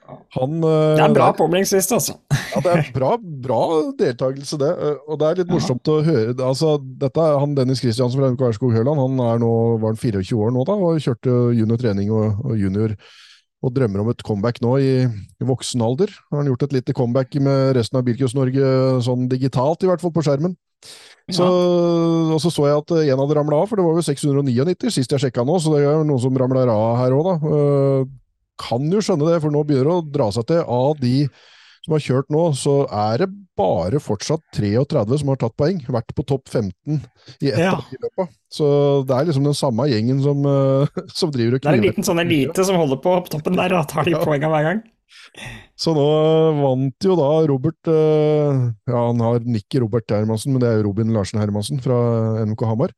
Han, eh, det er en bra påmeldingsliste, altså. ja, det er bra, bra deltakelse, det. Eh, og det er litt morsomt å høre. Altså, dette er han Dennis Kristiansen fra NK Ærskog Høland. Han er nå, var han 24 år nå da, og kjørte juniortrening og, og junior. Og drømmer om et comeback nå i, i voksen alder. Har han gjort et lite comeback med resten av Birkus Norge, sånn digitalt i hvert fall, på skjermen. Så, ja. Og så så jeg at en hadde ramla av, for det var jo 699 sist jeg sjekka nå, så det er noen som ramler av her òg, da. Kan jo skjønne det, for nå begynner det å dra seg til. Av de som har kjørt nå, så er det bare fortsatt 33 som har tatt poeng. Vært på topp 15 i ett ja. av de løpa. Så det er liksom den samme gjengen som, uh, som driver og kniver. Det er en liten sånn elite som holder på på toppen der og tar de ja. poengene hver gang. Så nå vant jo da Robert uh, Ja, han har nikket Robert Hermansen, men det er jo Robin Larsen Hermansen fra NMK Hamar.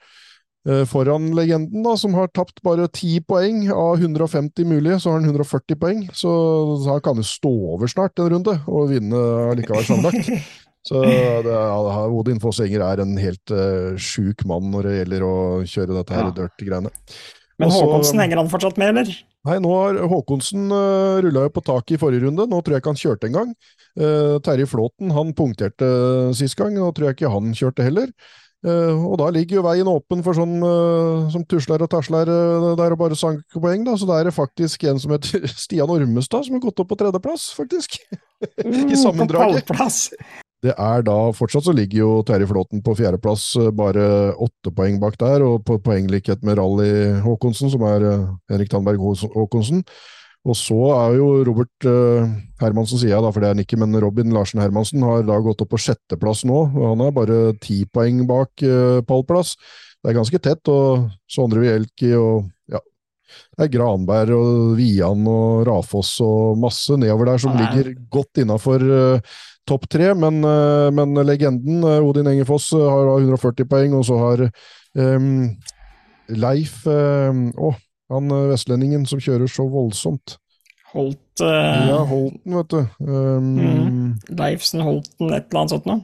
Eh, foran legenden, da, som har tapt bare 10 poeng av 150 mulige, så har han 140 poeng. Så, han kan jo stå over snart en runde og vinne likevel sammenlagt. Så det, ja, Odin Fossenger er en helt uh, sjuk mann når det gjelder å kjøre dette her ja. dirty-greiene. Men Også, Håkonsen henger han fortsatt med, eller? Nei, nå har Håkonsen uh, eh, rulla jo på taket i forrige runde. Nå tror jeg ikke han kjørte engang. Uh, Terje Flåten han punkterte sist gang, nå tror jeg ikke han kjørte heller. Uh, og da ligger jo veien åpen for sånn uh, som tusler og tasler uh, der og bare sanker poeng, da. Så da er det faktisk en som heter Stian Ormestad som har gått opp på tredjeplass, faktisk. I sammendraget. Det er da Fortsatt så ligger jo Terje Flåten på fjerdeplass, bare åtte poeng bak der, og på poenglikhet med Rally Håkonsen, som er Henrik Tandberg Håkonsen. Og så er jo Robert uh, Hermansen, sier jeg da, for det er han ikke, men Robin Larsen Hermansen har da gått opp på sjetteplass nå. og Han er bare ti poeng bak uh, pallplass. Det er ganske tett, og Sondre Wielki og ja, det er Granberg og Vian og Rafoss og masse nedover der som ligger godt innafor uh, topp tre. Men, uh, men, legenden Odin Engefoss har har 140 poeng, og så har Leif Å, han eh, vestlendingen som kjører så voldsomt. Holt uh... Ja, Holten, vet du. Um, mm. Leifsen, Holten, et eller annet sånt noe?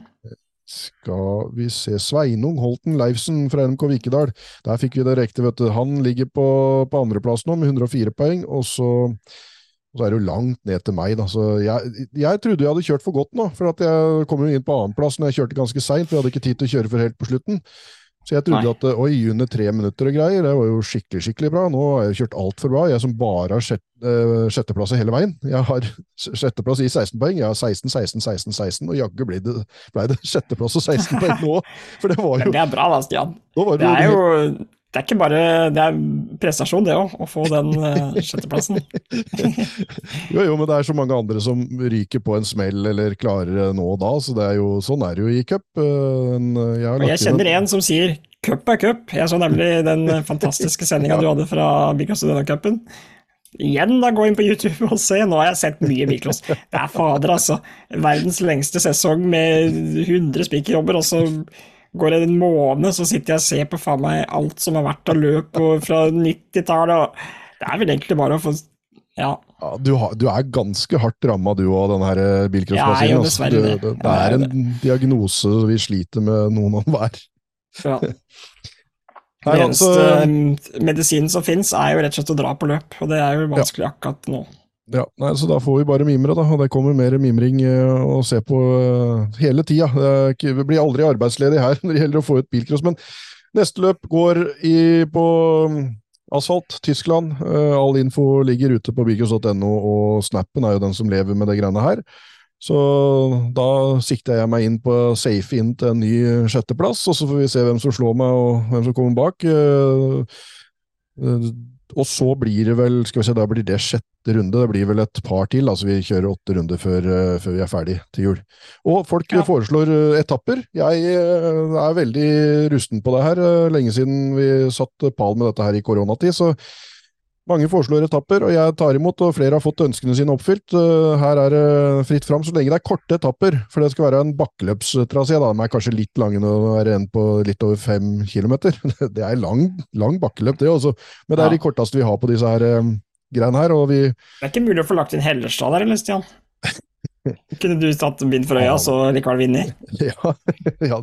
Skal vi se Sveinung Holten Leifsen fra NMK Vikedal. Der fikk vi det riktig, vet du. Han ligger på, på andreplass nå med 104 poeng, og så, og så er det jo langt ned til meg, da. Så jeg, jeg trodde jeg hadde kjørt for godt nå, for jeg kom jo inn på annenplass når jeg kjørte ganske seint, for jeg hadde ikke tid til å kjøre for helt på slutten. Så jeg trodde Nei. at oi, under tre minutter og greier, det var jo skikkelig skikkelig bra. Nå har jeg kjørt altfor bra. Jeg som bare har sjett, uh, sjetteplass hele veien. Jeg har sjetteplass i 16 poeng. Jeg har 16, 16, 16, 16, og jaggu ble det, ble det sjetteplass og 16 poeng nå. For det var jo Det er bra da, Stian. Det, det er jo det er ikke bare det er prestasjon, det òg, å få den uh, sjetteplassen. jo, jo, men det er så mange andre som ryker på en smell eller klarer nå og da, så det er jo, sånn er det jo i cup. Uh, jeg, jeg kjenner en som sier 'cup er cup'. Jeg så nemlig den fantastiske sendinga ja. du hadde fra Bikastudena-cupen. Igjen, da, gå inn på YouTube og se. Nå har jeg sett mye Miklos. Det er fader, altså. Verdens lengste sesong med 100 spikerjobber, og så går det en måned, så sitter jeg og ser på faen meg alt som har vært av løp fra 90-tallet. Det er vel egentlig bare å få ja. ja du, har, du, er ganske hardt ramma du og den her eh, bilcrossmaskinen. Ja, altså. det, det, det, er en diagnose vi sliter med noen av hver. Ja. Den eneste altså, medisinen som fins, er jo rett og slett å dra på løp, og det er jo vanskelig ja. akkurat nå. Ja, nei, så Da får vi bare mimre, da. Og det kommer mer mimring uh, å se på uh, hele tida. Vi blir aldri arbeidsledig her når det gjelder å få ut bilcross. Men neste løp går i, på um, asfalt, Tyskland. Uh, all info ligger ute på bilcross.no, og snappen er jo den som lever med det greiene her. Så da sikter jeg meg inn på safe inn til en ny sjetteplass, og så får vi se hvem som slår meg og hvem som kommer bak. Og så blir det vel skal vi se, da blir det sjette runde. Det blir vel et par til. altså Vi kjører åtte runder før, uh, før vi er ferdig til jul. Og folk ja. foreslår uh, etapper. Jeg uh, er veldig rusten på det her. lenge siden vi satt pal med dette her i koronatid. så mange foreslår etapper, og jeg tar imot, og flere har fått ønskene sine oppfylt. Her er det fritt fram så lenge det er korte etapper, for det skal være en bakkeløpstrasé. De er kanskje litt lange å er en på litt over fem kilometer. Det er lang, lang bakkeløp, det også. Men det er ja. de korteste vi har på disse her um, greiene her. og vi... Det er ikke mulig å få lagt inn Hellestad der, eller, Stian? Kunne du tatt bind for øya, så likevel vinner? Ja, ja,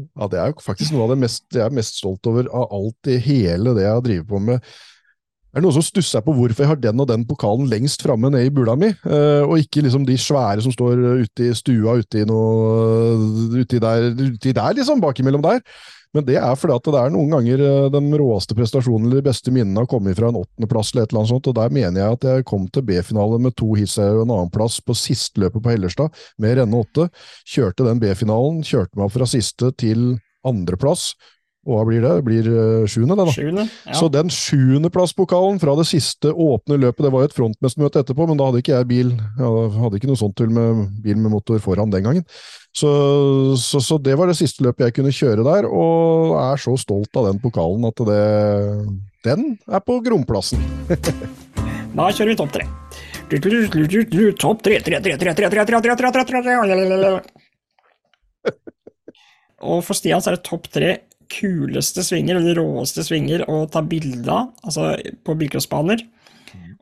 ja, det er jo faktisk noe av det mest, jeg er mest stolt over av alt i hele det jeg har drevet på med er det noen som stusser på hvorfor jeg har den og den pokalen lengst framme nede i bula mi, uh, og ikke liksom de svære som står ute i stua ute i der, uti der liksom, bakimellom der. Men det er fordi at det er noen ganger uh, den råeste prestasjonen eller de beste minnene har kommet fra en åttendeplass eller et eller annet sånt, og der mener jeg at jeg kom til B-finale med to hisseier og en annenplass på sisteløpet på Hellerstad med renne åtte. Kjørte den B-finalen, kjørte meg fra siste til andreplass, og hva blir det? Det blir uh, sjuende, det, da. Sjuende, ja. Så den sjuendeplasspokalen fra det siste åpne løpet, det var jo et frontmestermøte etterpå, men da hadde ikke jeg bil. Jeg hadde ikke noe sånt til med bil med motor foran den gangen. Så, så, så, det var det siste løpet jeg kunne kjøre der, og er så stolt av den pokalen at det Den er på Gromplassen. da kjører vi topp tre. Topp tre, tre, tre, tre, tre, tre, tre, tre, tre, tre, tre, Og for Stian så er det topp tre kuleste svinger, eller råeste svinger, å ta bilde av, altså på bilcrossbaner.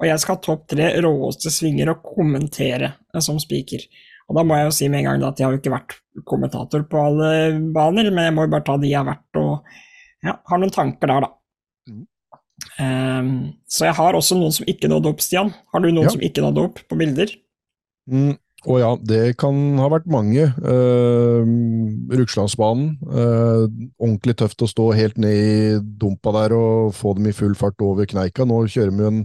Og jeg skal ha topp tre råeste svinger å kommentere eh, som spiker. Og da må jeg jo si med en gang at jeg har jo ikke vært kommentator på alle baner, men jeg må jo bare ta de jeg har vært, og ja, har noen tanker der, da. Mm. Um, så jeg har også noen som ikke nådde opp, Stian. Har du noen ja. som ikke nådde opp på bilder? Mm, og ja, det kan ha vært mange. Uh, Rugslandsbanen. Uh, ordentlig tøft å stå helt ned i dumpa der og få dem i full fart over kneika. Nå kjører vi en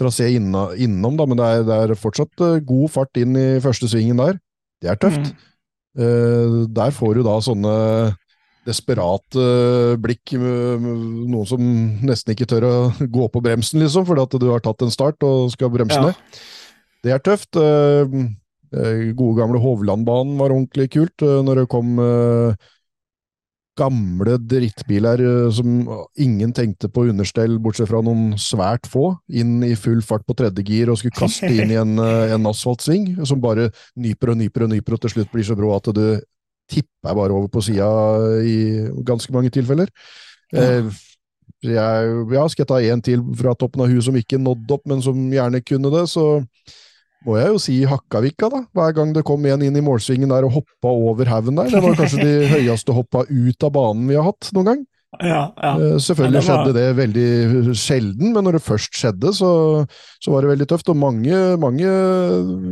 trasé innom, da, men det er, det er fortsatt uh, god fart inn i første svingen der. Det er tøft. Mm. Uh, der får du da sånne desperate blikk, noen som nesten ikke tør å gå på bremsen, liksom, fordi at du har tatt en start og skal bremse ja. ned. Det er tøft. Eh, gode, gamle Hovlandbanen var ordentlig kult. Eh, når det kom eh, gamle drittbiler som ingen tenkte på understell, bortsett fra noen svært få, inn i full fart på tredje gir og skulle kaste inn i en, en asfaltsving, som bare nyper og nyper og nyper, og til slutt blir så brå at du tipper bare over på sida i ganske mange tilfeller. Ja. Jeg, ja, skal jeg ta én til fra toppen av huet som ikke nådde opp, men som gjerne kunne det, så må jeg jo si Hakkavika, da. Hver gang det kom en inn i målsvingen der og hoppa over haugen der. Det var kanskje de høyeste hoppa ut av banen vi har hatt noen gang. Ja, ja. Eh, selvfølgelig det var... skjedde det veldig sjelden, men når det først skjedde, så, så var det veldig tøft. Og mange, mange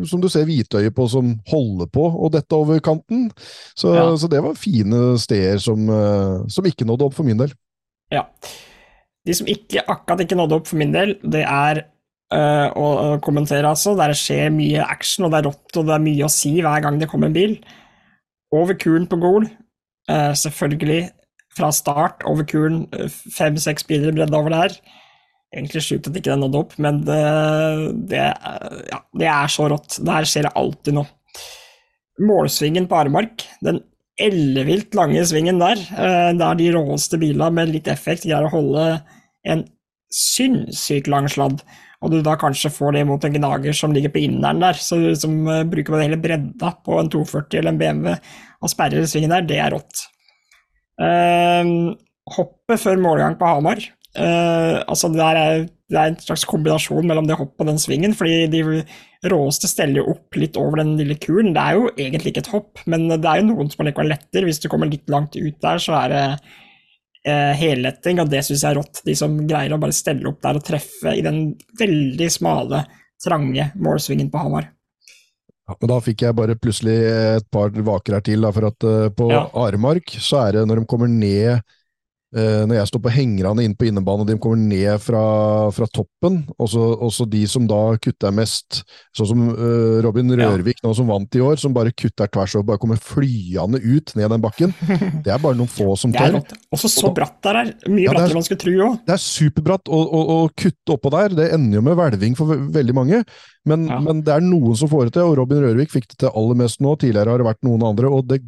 som du ser hvitøyet på, som holder på å dette over kanten. Så, ja. så det var fine steder som, eh, som, ikke nådde opp for min del. Ja. De som ikke akkurat ikke nådde opp for min del, det er uh, å, kommentere, altså. Der skjer mye action, og det er rått, og det er mye å si hver gang det kommer en bil. Over kulen på Gol, uh, selvfølgelig fra start over kulen, eh, fem-seks biler bredde over der. Egentlig sjukt at ikke den nådde opp, men det, det, ja, det er så rått. Der skjer det alltid noe. Målsvingen på Aremark, den ellevilt lange svingen der, der de råeste bilene med litt effekt greier å holde en sinnssykt lang sladd og du da kanskje får det mot en gnager som ligger på inneren der, så som uh, bruker man hele bredda på en 240 eller en BMW og sperrer svingen der, det er rått. Uh, hoppet før målgang på Hamar, uh, altså det er, det er, en slags kombinasjon mellom det hoppet og den svingen, fordi de råeste steller jo opp litt over den lille kuren. Det er jo egentlig ikke et hopp, men det er jo noen som allikevel letter. Hvis du kommer litt langt ut der, så er det helletting, og det syns jeg er rått. De som greier å bare stelle opp der og treffe i den veldig smale, trange målsvingen på Hamar. Ja, men Da fikk jeg bare plutselig et par vaker her til, da, for at uh, på ja. Aremark så er det når de kommer ned Eh, når jeg står på hengerne inn på innebane, og de kommer ned fra, fra toppen, og så de som da kutter mest, sånn som uh, Robin Rørvik nå som vant i år, som bare kutter tvers og bare kommer flyende ut ned den bakken. Det er bare noen få som tør. Også så bratt der er. Mye ja, brattere enn man skulle tro òg. Det er superbratt, og å kutte oppå der, det ender jo med hvelving for veldig mange. Men, ja. men, det er noen som får det til, og Robin Rørvik fikk det til aller mest nå. Tidligere har det vært noen andre, og det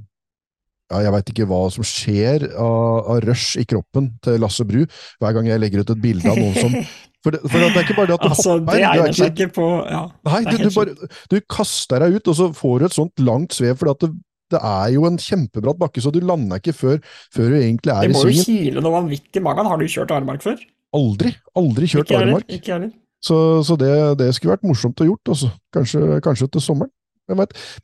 ja, jeg veit ikke hva som skjer av, av, rush i kroppen til Lasse Bru hver gang jeg legger ut et bilde av noen som For det, for det er ikke bare det at du altså, hopper Det egner seg ikke på ja, Nei, du, du, bare, du, kaster deg ut, og så får du et sånt langt svev. For det, det, er jo en kjempebratt bakke, så du lander ikke før, før du egentlig er i svingen. Det må jo kile noe vanvittig i magen. Har du kjørt Armark før? Aldri. Aldri kjørt ikke Armark. Ikke heller. Så, så det, det, skulle vært morsomt å gjort, altså. Kanskje, kanskje til sommeren.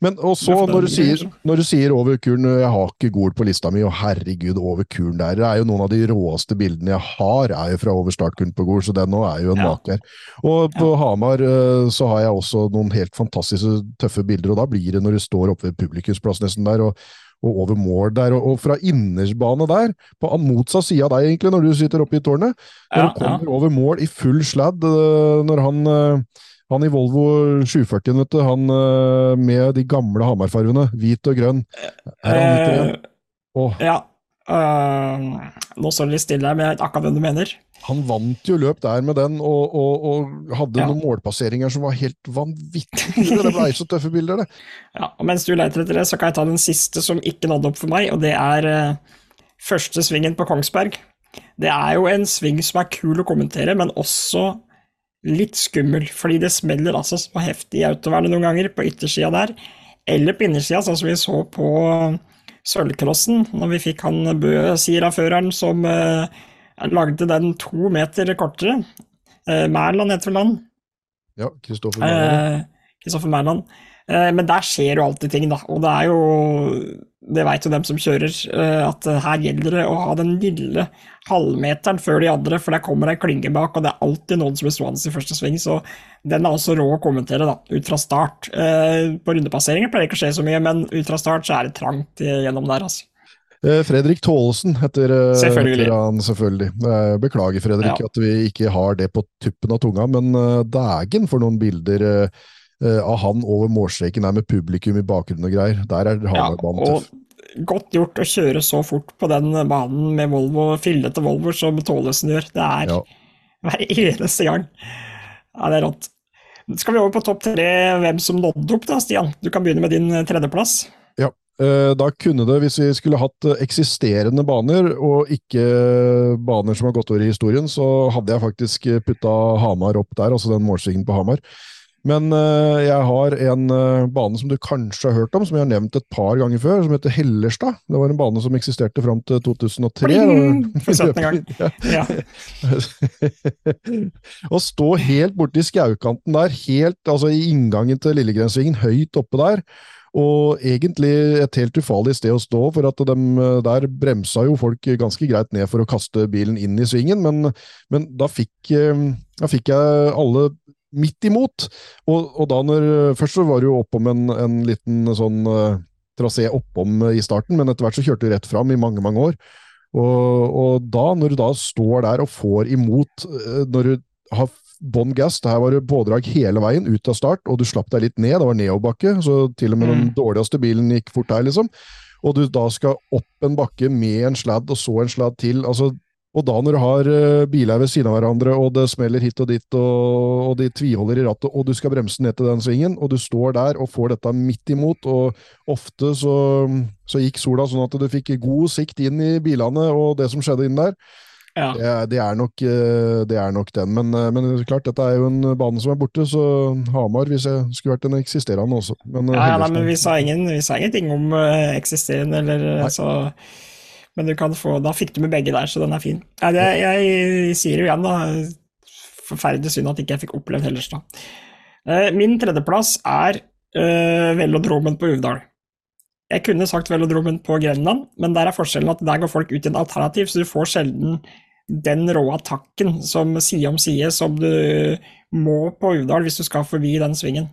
Men også når du, sier, når du sier over kuren Jeg har ikke Gol på lista mi, og herregud, over kuren der. Det er jo noen av de råeste bildene jeg har, er jo fra over startkuren på Gol, så den nå er jo en ja. maker. Og på ja. Hamar eh, så har jeg også noen helt fantastiske tøffe bilder, og da blir det når du står oppe ved publikumsplass nesten der. og og over mål der, og, og fra innersbane der, på motsatt side av deg, egentlig, når du sitter oppe i tårnet. Når ja, du kommer over mål i full sladd, eh, når han han i Volvo 740, vet du, han eh, med de gamle Hamar-fargene, hvit og grønn. Er han hvit igjen? Oh. Ja. Uh, nå står det litt stille men jeg vet akkurat hvem du mener. Han vant jo løp der med den, og, og, og hadde ja. noen målpasseringer som var helt vanvittige. Det blei så tøffe bilder, det. Ja, og Mens du leter etter det, så kan jeg ta den siste som ikke nådde opp for meg, og det er uh, første svingen på Kongsberg. Det er jo en sving som er kul å kommentere, men også litt skummel, fordi det smeller altså så heftig i autovernet noen ganger, på yttersida der, eller på innersida, sånn som vi så på Sølvcrossen, når vi fikk han Bø-siraføreren som eh, lagde den to meter kortere. Eh, Mærland heter vel han? Ja, Kristoffer Mærland. Kristoffer Mærland. Men der skjer jo alltid ting, da, og det er jo det veit jo dem som kjører, eh, at her gjelder det å ha den lille halvmeteren før de andre, for der kommer ei klynge bak, og det er alltid noen som blir stående i første sving, så den er også rå å kommentere, da, ut fra start. Eh, på rundepasseringer pleier det ikke å skje så mye, men ut fra start så er det trangt gjennom der, altså. Eh, Fredrik Tålesen heter, selvfølgelig. han, selvfølgelig. Beklager, Fredrik, ja. at vi ikke har det på tuppen av tunga, men dægen for noen bilder uh, av han over målstreken der med publikum i bakgrunnen og greier. Der er Hamar-banen ja, tøff. Godt gjort å kjøre så fort på den banen med Volvo, fillete Volvo som Tålesen gjør. Det er ja. hver eneste gang. Ja, det er rått. Skal vi over på topp tre, hvem som nådde opp da, Stian? Du kan begynne med din eh, tredjeplass. Ja, eh, da kunne det, hvis vi skulle hatt eksisterende baner, og ikke baner som har gått over i historien, så hadde jeg faktisk putta Hamar opp der, altså den målstreken på Hamar. Men uh, jeg har en uh, bane som du kanskje har hørt om, som jeg har nevnt et par ganger før, som heter Hellerstad. Det var en bane som eksisterte fram til 2003. For 17. gang. Ja. Å stå helt borti skaukanten der, helt altså i inngangen til Lillegrensvingen, høyt oppe der. Og egentlig et helt ufarlig sted å stå, for at de, eh, der bremsa jo folk ganske greit ned for å kaste bilen inn i svingen, men, men da, fikk, da fikk jeg alle midt imot. Og, og, da når Først så var det jo oppom en, en liten sånn uh, trasé oppom i starten, men etter hvert så kjørte du rett fram i mange, mange år. Og, og, da, når du da står der og får imot, når du har bånn gass, det her var pådrag hele veien ut av start, og du slapp deg litt ned, det var nedoverbakke, så til og med mm. den dårligste bilen gikk fort der, liksom. Og du da skal opp en bakke med en sladd, og så en sladd til. altså og da når du har uh, biler ved siden av hverandre, og det smeller hit og dit, og, og de tviholder i rattet, og du skal bremse ned til den svingen, og du står der og får dette midt imot, og ofte så, så gikk sola sånn at du fikk god sikt inn i bilene og det som skjedde inn der. Ja. Det, det, er nok, eh, det, er nok, den. Men, eh, men, klart, dette er jo en bane som er borte, så Hamar hvis jeg skulle vært en eksisterende også. Men, ja, ja, men vi sa, ingen, vi sa, ingenting om eksisterende, eller Nei. så men du kan få, da fikk du med begge der, så den er fin. Jeg, jeg, jeg sier jo igjen, da. Forferdelig synd at ikke jeg fikk opplevd Hellerstad. Eh, min tredjeplass er uh, velodromen på Uvdal. Jeg kunne sagt velodromen på Grenland, men der er forskjellen at der går folk ut i en alternativ, så du får sjelden den rå attakken som side om side som du må på Uvdal hvis du skal forbi den svingen.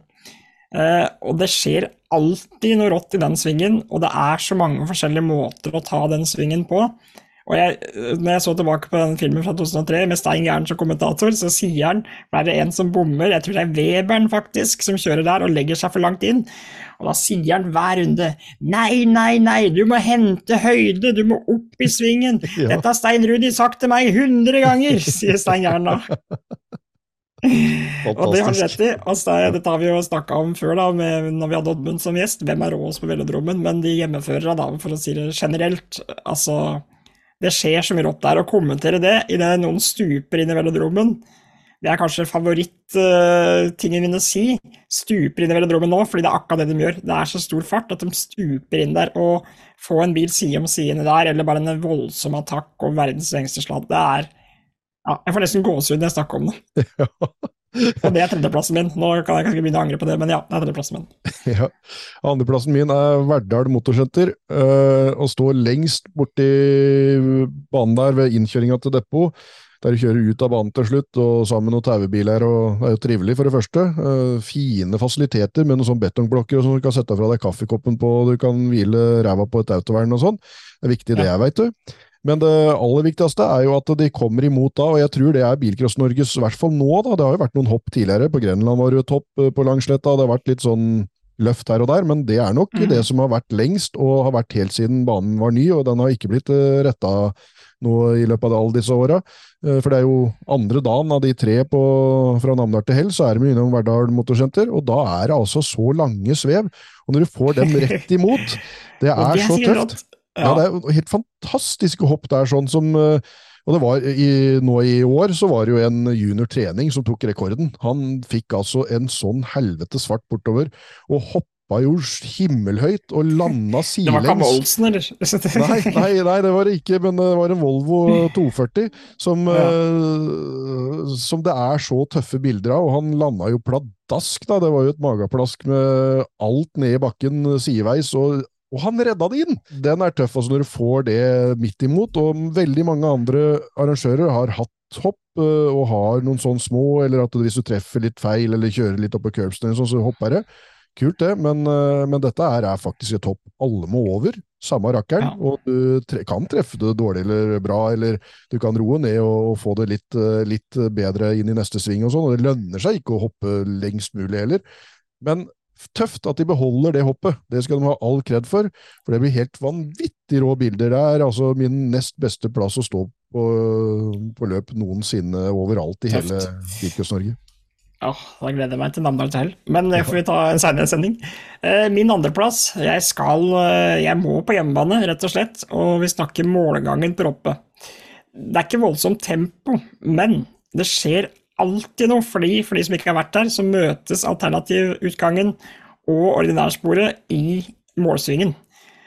Uh, og det skjer alltid noe rått i den svingen, og det er så mange forskjellige måter å ta den svingen på. Og jeg, når jeg så tilbake på den filmen fra 2003 med Stein Gjern som kommentator, så sier han er det en som bommer, jeg tror det er Weberen faktisk, som kjører der og legger seg for langt inn. Og da sier han hver runde nei, nei, nei, du må hente høyde, du må opp i svingen. Dette har Stein Rudi sagt til meg hundre ganger, sier Stein Gjern da. og det har du rett i. Altså, dette har vi jo snakka om før, da, med, når vi hadde Oddmund som gjest. Hvem er råest på velodromen? Men de hjemmeførere, da, for å si det generelt, altså det skjer så mye rått der. Å kommentere det idet noen stuper inn i velodromen, det er kanskje favorittingen uh, min å si. Stuper inn i velodromen nå, fordi det er akkurat det de gjør. Det er så stor fart at de stuper inn der. Og få en bil side om side der, eller bare en voldsom attakk og verdens lengste sladd, det er ja, Jeg får nesten gåsehud når jeg snakker om det. Og det er tredjeplassen min. Nå kan jeg kanskje begynne å angre på det, men ja, det er tredjeplassen min. Ja. Andreplassen min er Verdal Motorsenter, øh, og står lengst borti banen der ved innkjøringa til depot. Der du kjører ut av banen til slutt, og sammen med noen taubiler. og Det er jo trivelig, for det første. Uh, fine fasiliteter med noen sånne betongblokker som du kan sette fra deg kaffekoppen på, og du kan hvile ræva på et autovern og sånn. Det er viktig, det, ja. veit du. Men det aller viktigste er jo at de kommer imot da, og jeg tror det er Bilcross-Norges, i hvert fall nå, da. Det har jo vært noen hopp tidligere. På Grenland var det jo hopp eh, på Langsletta, det har vært litt sånn løft her og der, men det er nok mm. det som har vært lengst, og har vært helt siden banen var ny, og den har ikke blitt eh, retta nå i løpet av alle disse åra. Eh, for det er jo andre dagen av de tre på, fra Namdal til Hell, så er de innom Verdal Motorsenter, og da er det altså så lange svev. Og når du får dem rett imot, det er så tøft. Ja. ja. det er helt fantastiske hopp der, sånn som eh, og det var i, Nå i år så var det jo en junior trening som tok rekorden. Han fikk altså en sånn helvete svart bortover, og hoppa jo himmelhøyt og landa sidelengs. Det var ikke Olsen, eller? nei, nei, nei, det var det ikke, men det var en Volvo 240 som, ja. uh, som det er så tøffe bilder av, og han landa jo pladask, da. Det var jo et mageplask med alt ned i bakken sideveis, og og han redda det inn! Den er tøff altså når du får det midt imot. Og veldig mange andre arrangører har hatt hopp øh, og har noen sånn små, eller at hvis du treffer litt feil eller kjører litt opp på curbsen, sånn, så hopper det. Kult, det, men, øh, men dette er, er faktisk et hopp alle må over. Samme rakkeren. Ja. Og du tre kan treffe det dårlig eller bra, eller du kan roe ned og, få det litt, øh, litt, bedre inn i neste sving og sånn. Og det lønner seg ikke å hoppe lengst mulig heller. Men tøft at de beholder det hoppet. Det skal de ha all kred for, for det blir helt vanvittig rå bilder. Det er altså min nest beste plass å stå på, på løp noensinne overalt i tøft. hele Kirkos-Norge. Ja, da gleder jeg meg til Namdal til Men det får vi ta en senere sending. Eh, min andreplass. Jeg skal eh, Jeg må på hjemmebane, rett og slett. Og vi snakker målgangen på Roppe. Det er ikke voldsomt tempo, men det skjer alltid noe, fly for de som ikke har vært der, så møtes alternativutgangen og ordinærsporet i målsvingen.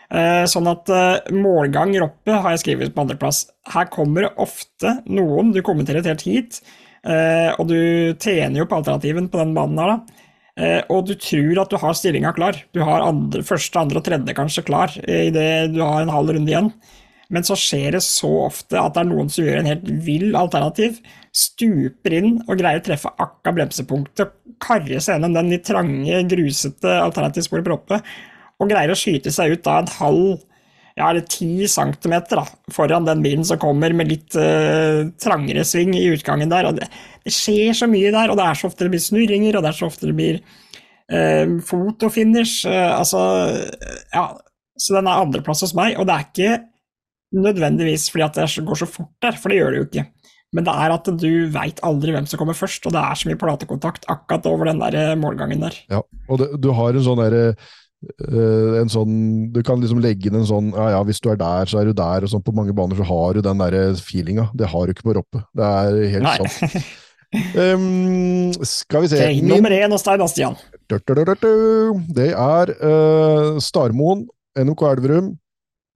Eh, sånn at eh, målgang oppe har jeg skrevet på andreplass. Her kommer det ofte noen, du kommenterer helt hit, eh, og du tjener jo på alternativen på den banen her, da. Og du tror at du har stillinga klar. Du har andre, første, andre og tredje kanskje klar idet du har en halv runde igjen. Men så skjer det så ofte at det er noen som gjør en helt vill alternativ, stuper inn og greier å treffe akka bremsepunktet, karre seg gjennom den litt trange, grusete alternativsporet på Roppe, og greier å skyte seg ut da en halv ja, eller ti centimeter da, foran den bilen som kommer med litt uh, trangere sving i utgangen der. det, det, skjer så mye der, og det er så ofte det blir snurringer, og det er så ofte det blir uh, fotofinish. Uh, altså, ja, så den er andreplass hos meg, og det er ikke nødvendigvis fordi at det går så fort der, for det gjør det jo ikke. Men det er at du veit aldri hvem som kommer først, og det er så mye platekontakt akkurat over den der eh, målgangen der. Ja, og det, du har en sånn derre Uh, en sånn, Du kan liksom legge inn en sånn ja ja, hvis du er der, så er du der. og sånn På mange baner så har du den der feelinga. Det har du ikke på Roppe. Det er helt Nei. sant. Um, skal vi se okay, Nummer én hos deg Bastian. Det er uh, Starmoen, NOK Elverum.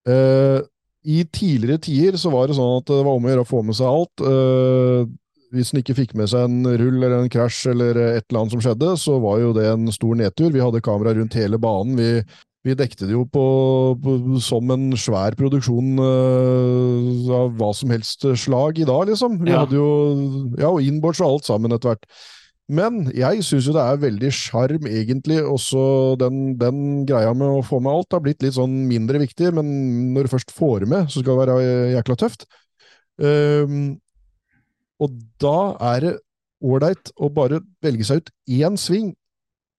Uh, i tidligere tider så var det sånn at det var om å gjøre å få med seg alt. Uh, hvis en ikke fikk med seg en rull eller en krasj eller et eller annet som skjedde, så var jo det en stor nedtur. Vi hadde kamera rundt hele banen. Vi, vi dekte det jo på, på, som en svær produksjon uh, av hva som helst slag i dag, liksom. Vi ja. hadde jo ja, og inboards og alt sammen etter hvert. Men jeg syns jo det er veldig sjarm, egentlig, også den, den, greia med å få med alt. har blitt litt sånn mindre viktig, men når du først får med, så skal det være jækla tøft. Um, og da er det ålreit å bare velge seg ut én sving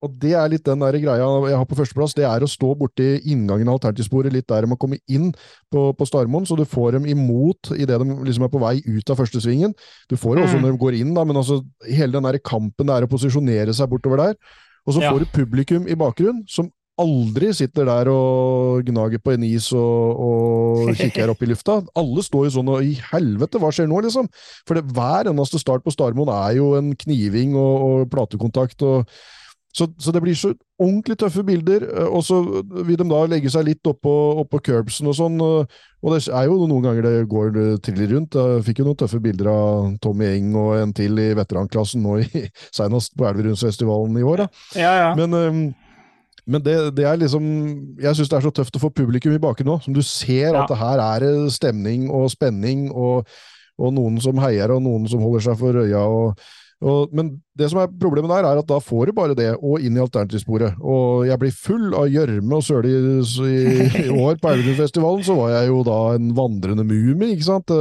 og det er litt den der greia jeg har på førsteplass, det er å stå borti inngangen av alternativsporet, litt der de må komme inn på, på Starmoen, så du får dem imot idet de liksom er på vei ut av første svingen. Du får det også mm. når de går inn, da, men altså, hele den der kampen det er å posisjonere seg bortover der. Og så ja. får du publikum i bakgrunnen, som aldri sitter der og gnager på en is og, og kikker opp i lufta. Alle står jo sånn og i helvete, hva skjer nå, liksom? For det, hver eneste start på Starmoen er jo en kniving og, og platekontakt. og så, så, det blir så ordentlig tøffe bilder, eh, og så vil de da legge seg litt oppå, oppå curbsen og sånn. Og det er jo noen ganger det går triller rundt. Jeg fikk jo noen tøffe bilder av Tommy Eng og en til i veteranklassen nå i, senest på Elverumsfestivalen i år. Da. Ja, ja. Men, men det, det, er liksom Jeg syns det er så tøft å få publikum i bakgrunnen nå, som du ser ja. at det her er stemning og spenning, og, og noen som heier, og noen som holder seg for øya. og og, men det som er problemet der, er at da får du bare det, og inn i alternativsporet. Og jeg blir full av gjørme og søle i, i, år på Elverumsfestivalen, så var jeg jo da en vandrende mumie, ikke sant.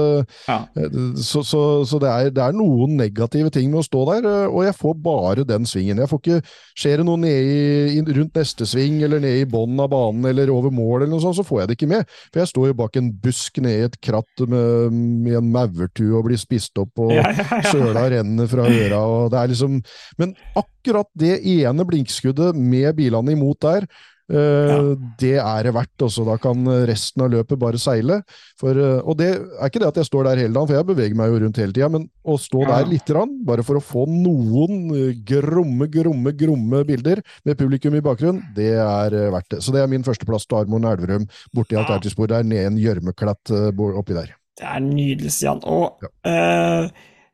Ja. Eh, så, så, så det, er, det, er, noen negative ting med å stå der, eh, og jeg får bare den svingen. Jeg får ikke Skjer det noe nede i, rundt neste sving, eller nede i bånn av banen, eller over mål, eller noe sånt, så får jeg det ikke med. For jeg står jo bak en busk nede i et kratt med, med en maurtue og blir spist opp, og ja, ja, søla renner fra øret gjøre. og det er liksom, Men akkurat det ene blinkskuddet med bilene imot der, Uh, ja. Det er det verdt. Også. Da kan resten av løpet bare seile. For, uh, og det er ikke det at jeg står der hele dagen, for jeg beveger meg jo rundt hele tida, men å stå ja. der lite grann, bare for å få noen gromme, gromme, gromme bilder med publikum i bakgrunnen, det er uh, verdt det. Så det er min førsteplass til Armoen Elverum, borti ja. Alternativsporet der, ned en gjørmeklatt oppi der. Det er nydelig, Stian. Og ja.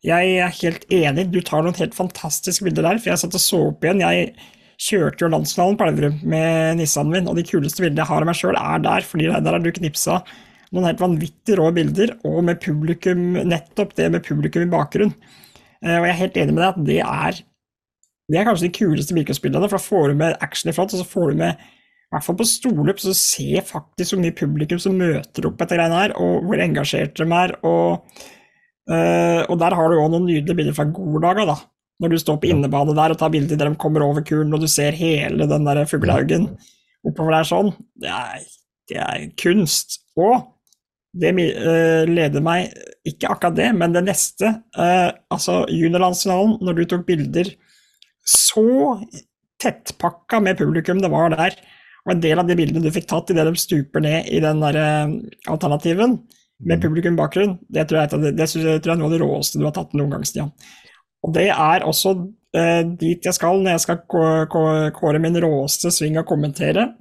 Jeg er helt enig, du tar noen helt fantastiske bilder der, for jeg satt og så opp igjen. Jeg kjørte jo landsfinalen på Elverum med Nissanen min, og de kuleste bildene jeg har av meg sjøl, er der, fordi der har du knipsa noen helt vanvittig rå bilder, og med publikum, nettopp det med publikum i bakgrunn. Eh, og jeg er helt enig med deg at det er det er kanskje de kuleste bilcrossbildene, for da får du med action i front, og så får du med i hvert fall på storløp, så ser faktisk hvor mye publikum som møter opp etter greiene her, og hvor engasjert de er. og Uh, og der har du òg noen nydelige bilder fra Golaga, da. Når du står på innebane der og tar bilder der de kommer over kulen, og du ser hele den der fuglehaugen oppover der sånn. Det er, det er kunst. Og det uh, leder meg Ikke akkurat det, men det neste. Uh, altså juniorlandsfinalen, når du tok bilder så tettpakka med publikum det var der, og en del av de bildene du fikk tatt idet de stuper ned i den der alternativen, med mm. publikum-bakgrunn. Det, tror jeg, det, det, tror jeg er noe av det råeste du har tatt noen gang, Stian. Og det er også eh, dit jeg skal når jeg skal kåre min råeste sving og kommentere.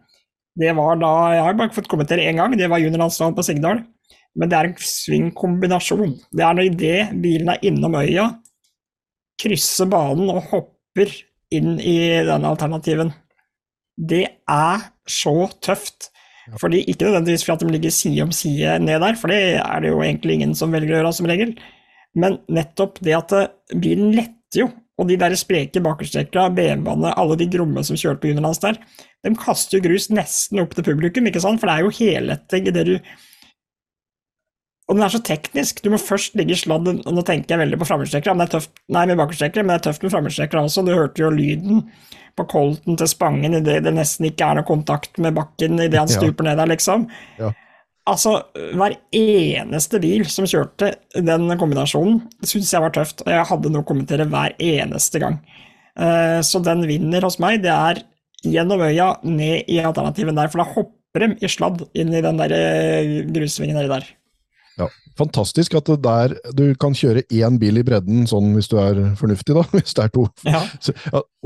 Det var da Jeg har bare fått kommentere én gang, det var juniorlandsfinalen på Sigdal. Men det er en svingkombinasjon. Det er når idet bilen er innom øya, krysser banen og hopper inn i denne alternativen. Det er så tøft. Fordi Ikke nødvendigvis fordi de ligger side om side ned der, for det er det jo egentlig ingen som velger å gjøre som regel. Men nettopp det at eh, bilen letter jo, og de der spreke bakerstrekka, BMW-ene, alle de gromme som kjørte på Underlands der, de kaster jo grus nesten opp til publikum, ikke sant? for det er jo helletting i det du og den er så teknisk. Du må først ligge i sladd og Nå tenker jeg veldig på framhjulstrekkere, men det er tøft Nei, med bakhjulstrekkere, men det er tøft med framhjulstrekkere også. Du hørte jo lyden på Colton til Spangen idet det nesten ikke er noe kontakt med bakken idet han stuper ja. ned der, liksom. Ja. Altså, hver eneste bil som kjørte den kombinasjonen, syns jeg var tøft, og jeg hadde noe å kommentere hver eneste gang. Uh, så den vinner hos meg. Det er gjennom øya, ned i alternativen der, for da hopper de i sladd inn i den der grussvingen grusvingen nedi der. Ja, Fantastisk at det der, du kan kjøre én bil i bredden, sånn hvis du er fornuftig, da. Hvis det er to. Ja. Så,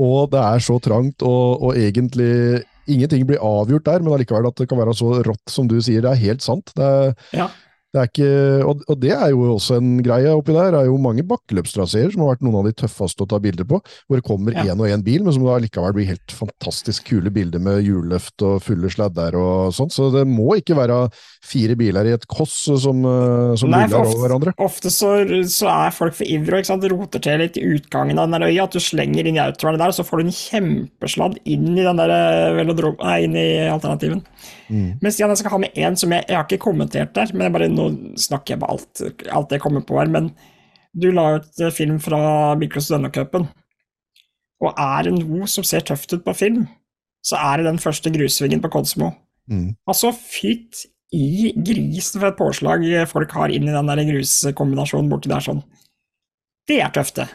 og det er så trangt, og, og, egentlig ingenting blir avgjort der, men allikevel at det kan være så rått som du sier. Det er helt sant. Det er, ja. Det ikke, og, og, det er jo også en greie oppi der. Det er jo mange bakkeløpstraseer som har vært noen av de tøffeste å ta bilder på, hvor det kommer én ja. og én bil, men som da likevel blir helt fantastisk kule bilder med hjulløft og fulle sladder og sånt. Så det må ikke være fire biler i et koss som, eh, som Nei, ruller over hverandre. Ofte så, så, er folk for ivrige og roter til litt i utgangen av den der øya. At du slenger inn i autovernet der, og så får du en kjempesladd inn i den der eh, velodrom, nei, inn i alternativen. Mm. Men Stian, jeg skal ha med én som jeg, jeg har ikke kommentert der, men jeg bare nå snakker jeg med alt, alt jeg kommer på her. Men du la ut eh, film fra Miklos Dønnacupen, og er det noe som ser tøft ut på film, så er det den første grusvingen på Kodsmo. Mm. Altså, fytt i grisen for et påslag folk har inn i den der gruskombinasjonen borti der sånn. Det er tøft, det.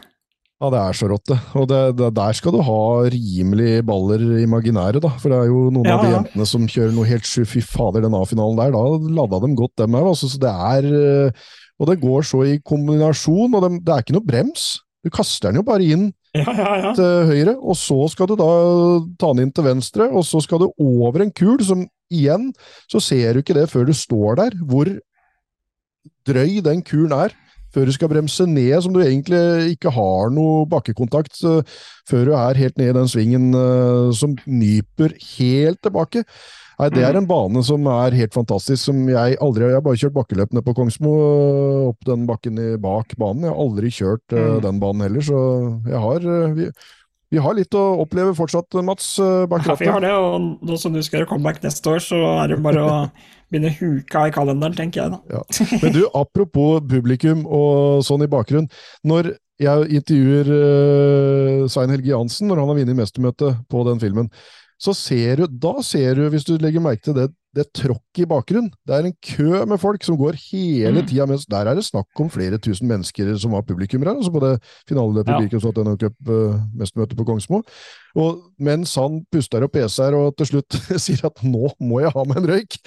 Ja, det er så rått, det. Og det, det, der skal du ha rimelig baller imaginære, da. For det er jo noen ja, av de jentene som kjører noe helt sju Fy fader, den A-finalen der, da lada dem godt, dem òg. Altså, så det er eh, Og det går så i kombinasjon, og det, det er ikke noe brems. Du kaster den jo bare inn ja, ja, til høyre, og så skal du da ta den inn til venstre, og så skal du over en kul som igjen så ser du ikke det før du står der, hvor drøy den kulen er før du skal bremse ned, som du egentlig ikke har noe bakkekontakt før du er helt ned i den svingen uh, som nyper helt tilbake. Nei, Det er mm. en bane som er helt fantastisk, som jeg aldri Jeg har bare kjørt bakkeløpene på Kongsmo, uh, opp den bakken bak banen. Jeg har aldri kjørt mm. den banen heller, så jeg har vi, vi har litt å oppleve fortsatt, Mats. bak Ja, vi har det, og nå som du skal gjøre comeback neste år, så er det bare å begynne huka i kalenderen, tenker jeg da. Ja. Men du, apropos publikum og sånn i bakgrunn. Når jeg intervjuer uh, Svein Helge Jansen når han har vunnet mestermøtet på den filmen, så ser du, da ser du, hvis du legger merke til det, det tråkket i bakgrunnen. Det er en kø med folk som går hele mm. tida, mens der er det snakk om flere tusen mennesker som var publikummere altså på det finaleløpet ja. Birkenstock Cup-mestermøtet uh, på Kongsmo. Og mens han puster og peser og til slutt sier at 'nå må jeg ha meg en røyk',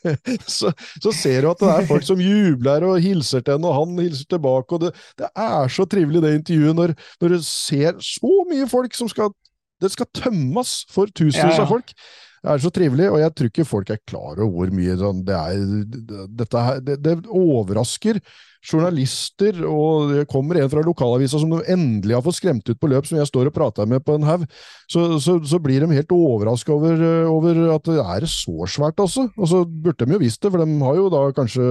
så, så, ser du at det er folk som jubler og hilser til henne, og han hilser tilbake. og Det, det er så trivelig, det intervjuet, når, når du ser så mye folk som skal det skal tømmes for tusenvis av folk. Det er så trivelig, og jeg tror ikke folk er klar over hvor mye sånn det er dette her, det, det, overrasker journalister, og det kommer en fra lokalavisa som de endelig har fått skremt ut på løp, som jeg står og prater med på en haug, så, så, så, blir de helt overraska over, over, at det er så svært, altså. Og så burde de jo visst det, for de har jo da kanskje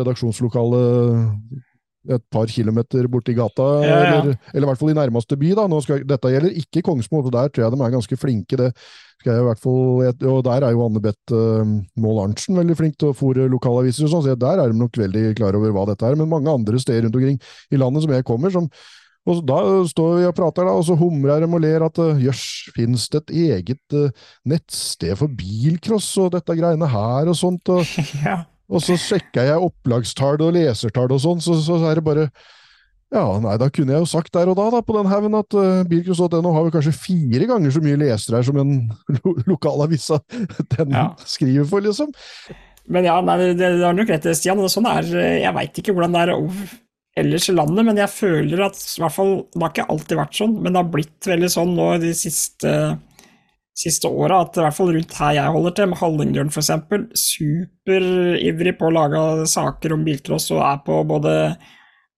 redaksjonslokalet et par kilometer borti gata, ja, ja. Eller, eller, i hvert fall i nærmeste by. da. Skal, dette gjelder ikke Kongsmo, og der tror jeg de er ganske flinke. det skal jeg i hvert fall, og Der er jo Anne Beth uh, Mål Arntzen veldig flink til å fòre lokalaviser, og sånn, så der er de nok veldig klar over hva dette er. Men mange andre steder rundt omkring i landet som jeg kommer, som og Da står vi og prater, da, og så humrer de og ler at jøss, finnes det et eget uh, nettsted for bilcross og dette greiene her og sånt? Og, ja. Og så sjekka jeg opplagstall og lesertall og sånn, så, så, er det bare ja, nei, da kunne jeg jo sagt der og da, da på den haugen, at uh, bilcross.no har vel kanskje fire ganger så mye lesere her som en lo lokalavisa den ja. skriver for, liksom. Men ja, nei, det, det har nok rett, Stian. Sånn er, jeg veit ikke hvordan det er ellers i landet, men jeg føler at i hvert fall, Det har ikke alltid vært sånn, men det har blitt veldig sånn nå de siste siste åra, at i hvert fall rundt her jeg holder til, med Hallingdølen f.eks., superivrig på å lage saker om bilcross og er på både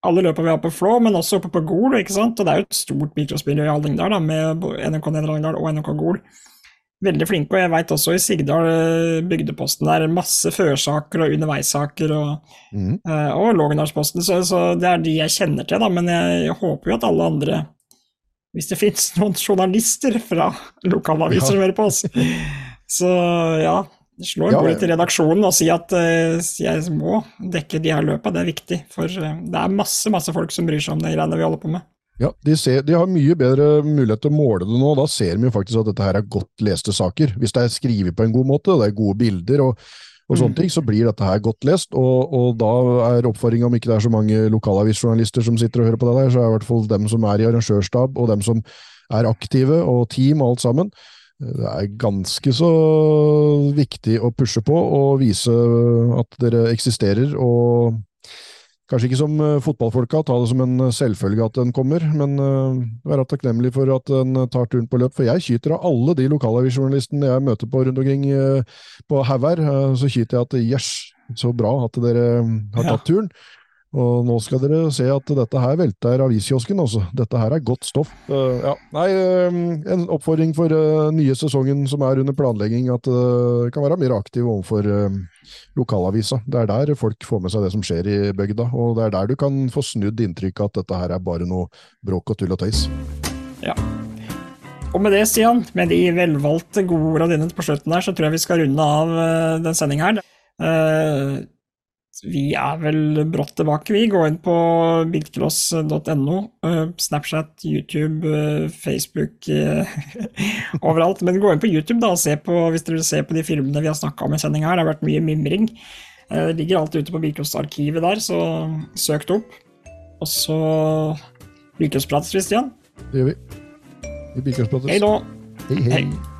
alle løpene vi har på Flå, men også oppe på Gol. ikke sant? Og det er jo et stort bilcrossmiljø i Hallingdal, da, med NRK Nedre Hallingdal og NRK Gol. Veldig flinke, og jeg veit også i Sigdal, eh, bygdeposten, der masse førsaker og underveissaker, og, mm. uh, og Lågendalsposten, så, så, det er de jeg kjenner til, da, men jeg håper jo at alle andre hvis det finnes noen journalister fra lokalaviser som hører på oss. Så ja, slå en bordet til redaksjonen og si at uh, jeg må dekke de her løpa, det er viktig. For uh, det er masse masse folk som bryr seg om de greiene vi holder på med. Ja, de, ser, de, har mye bedre mulighet til å måle det nå. Da ser de jo faktisk at dette her er godt leste saker. Hvis det er skrevet på en god måte, det er gode bilder og og sånne mm. ting, så blir dette her godt lest. Og, og da er oppfordringa, om ikke det er så mange lokalavisjournalister som sitter og hører på det der, så er det i hvert fall dem som er i arrangørstab, og dem som er aktive, og team og alt sammen. Det er ganske så viktig å pushe på og vise at dere eksisterer, og Kanskje ikke som uh, fotballfolka, ta det som en uh, selvfølge at den kommer, men uh, være takknemlig for at den tar turen på løp. For jeg kyter av alle de lokalavisjournalistene jeg møter på rundt omkring på haug her, så kyter jeg at yes, så bra at dere har tatt turen. Og nå skal dere se at dette her velter aviskiosken, altså. Dette her er godt stoff. Uh, ja. Nei, uh, en oppfordring for uh, nye sesongen som er under planlegging, at det kan være mer aktiv overfor lokalavisa. Det er der folk får med seg det som skjer i bygda, og det er der du kan få snudd inntrykket at dette her er bare noe bråk og tull og tøys. Ja. Og med det, Stian, med de velvalgte gode ordene dine på slutten her, så tror jeg vi skal runde av den sendinga her. Uh, vi er vel brått tilbake, vi. Gå inn på bilcross.no. Eh, Snapchat, YouTube, eh, Facebook Overalt. Men gå inn på YouTube da, og se på, hvis dere vil se på de filmene vi har snakka om i sendinga her. Det har vært mye mimring. Eh, det ligger alt ute på Bilcross-arkivet der, så søk det opp. Og så Bilcrossprates, Christian. Det gjør vi. Vi Bilcrossprates. Hei da. Hei, hei. hei.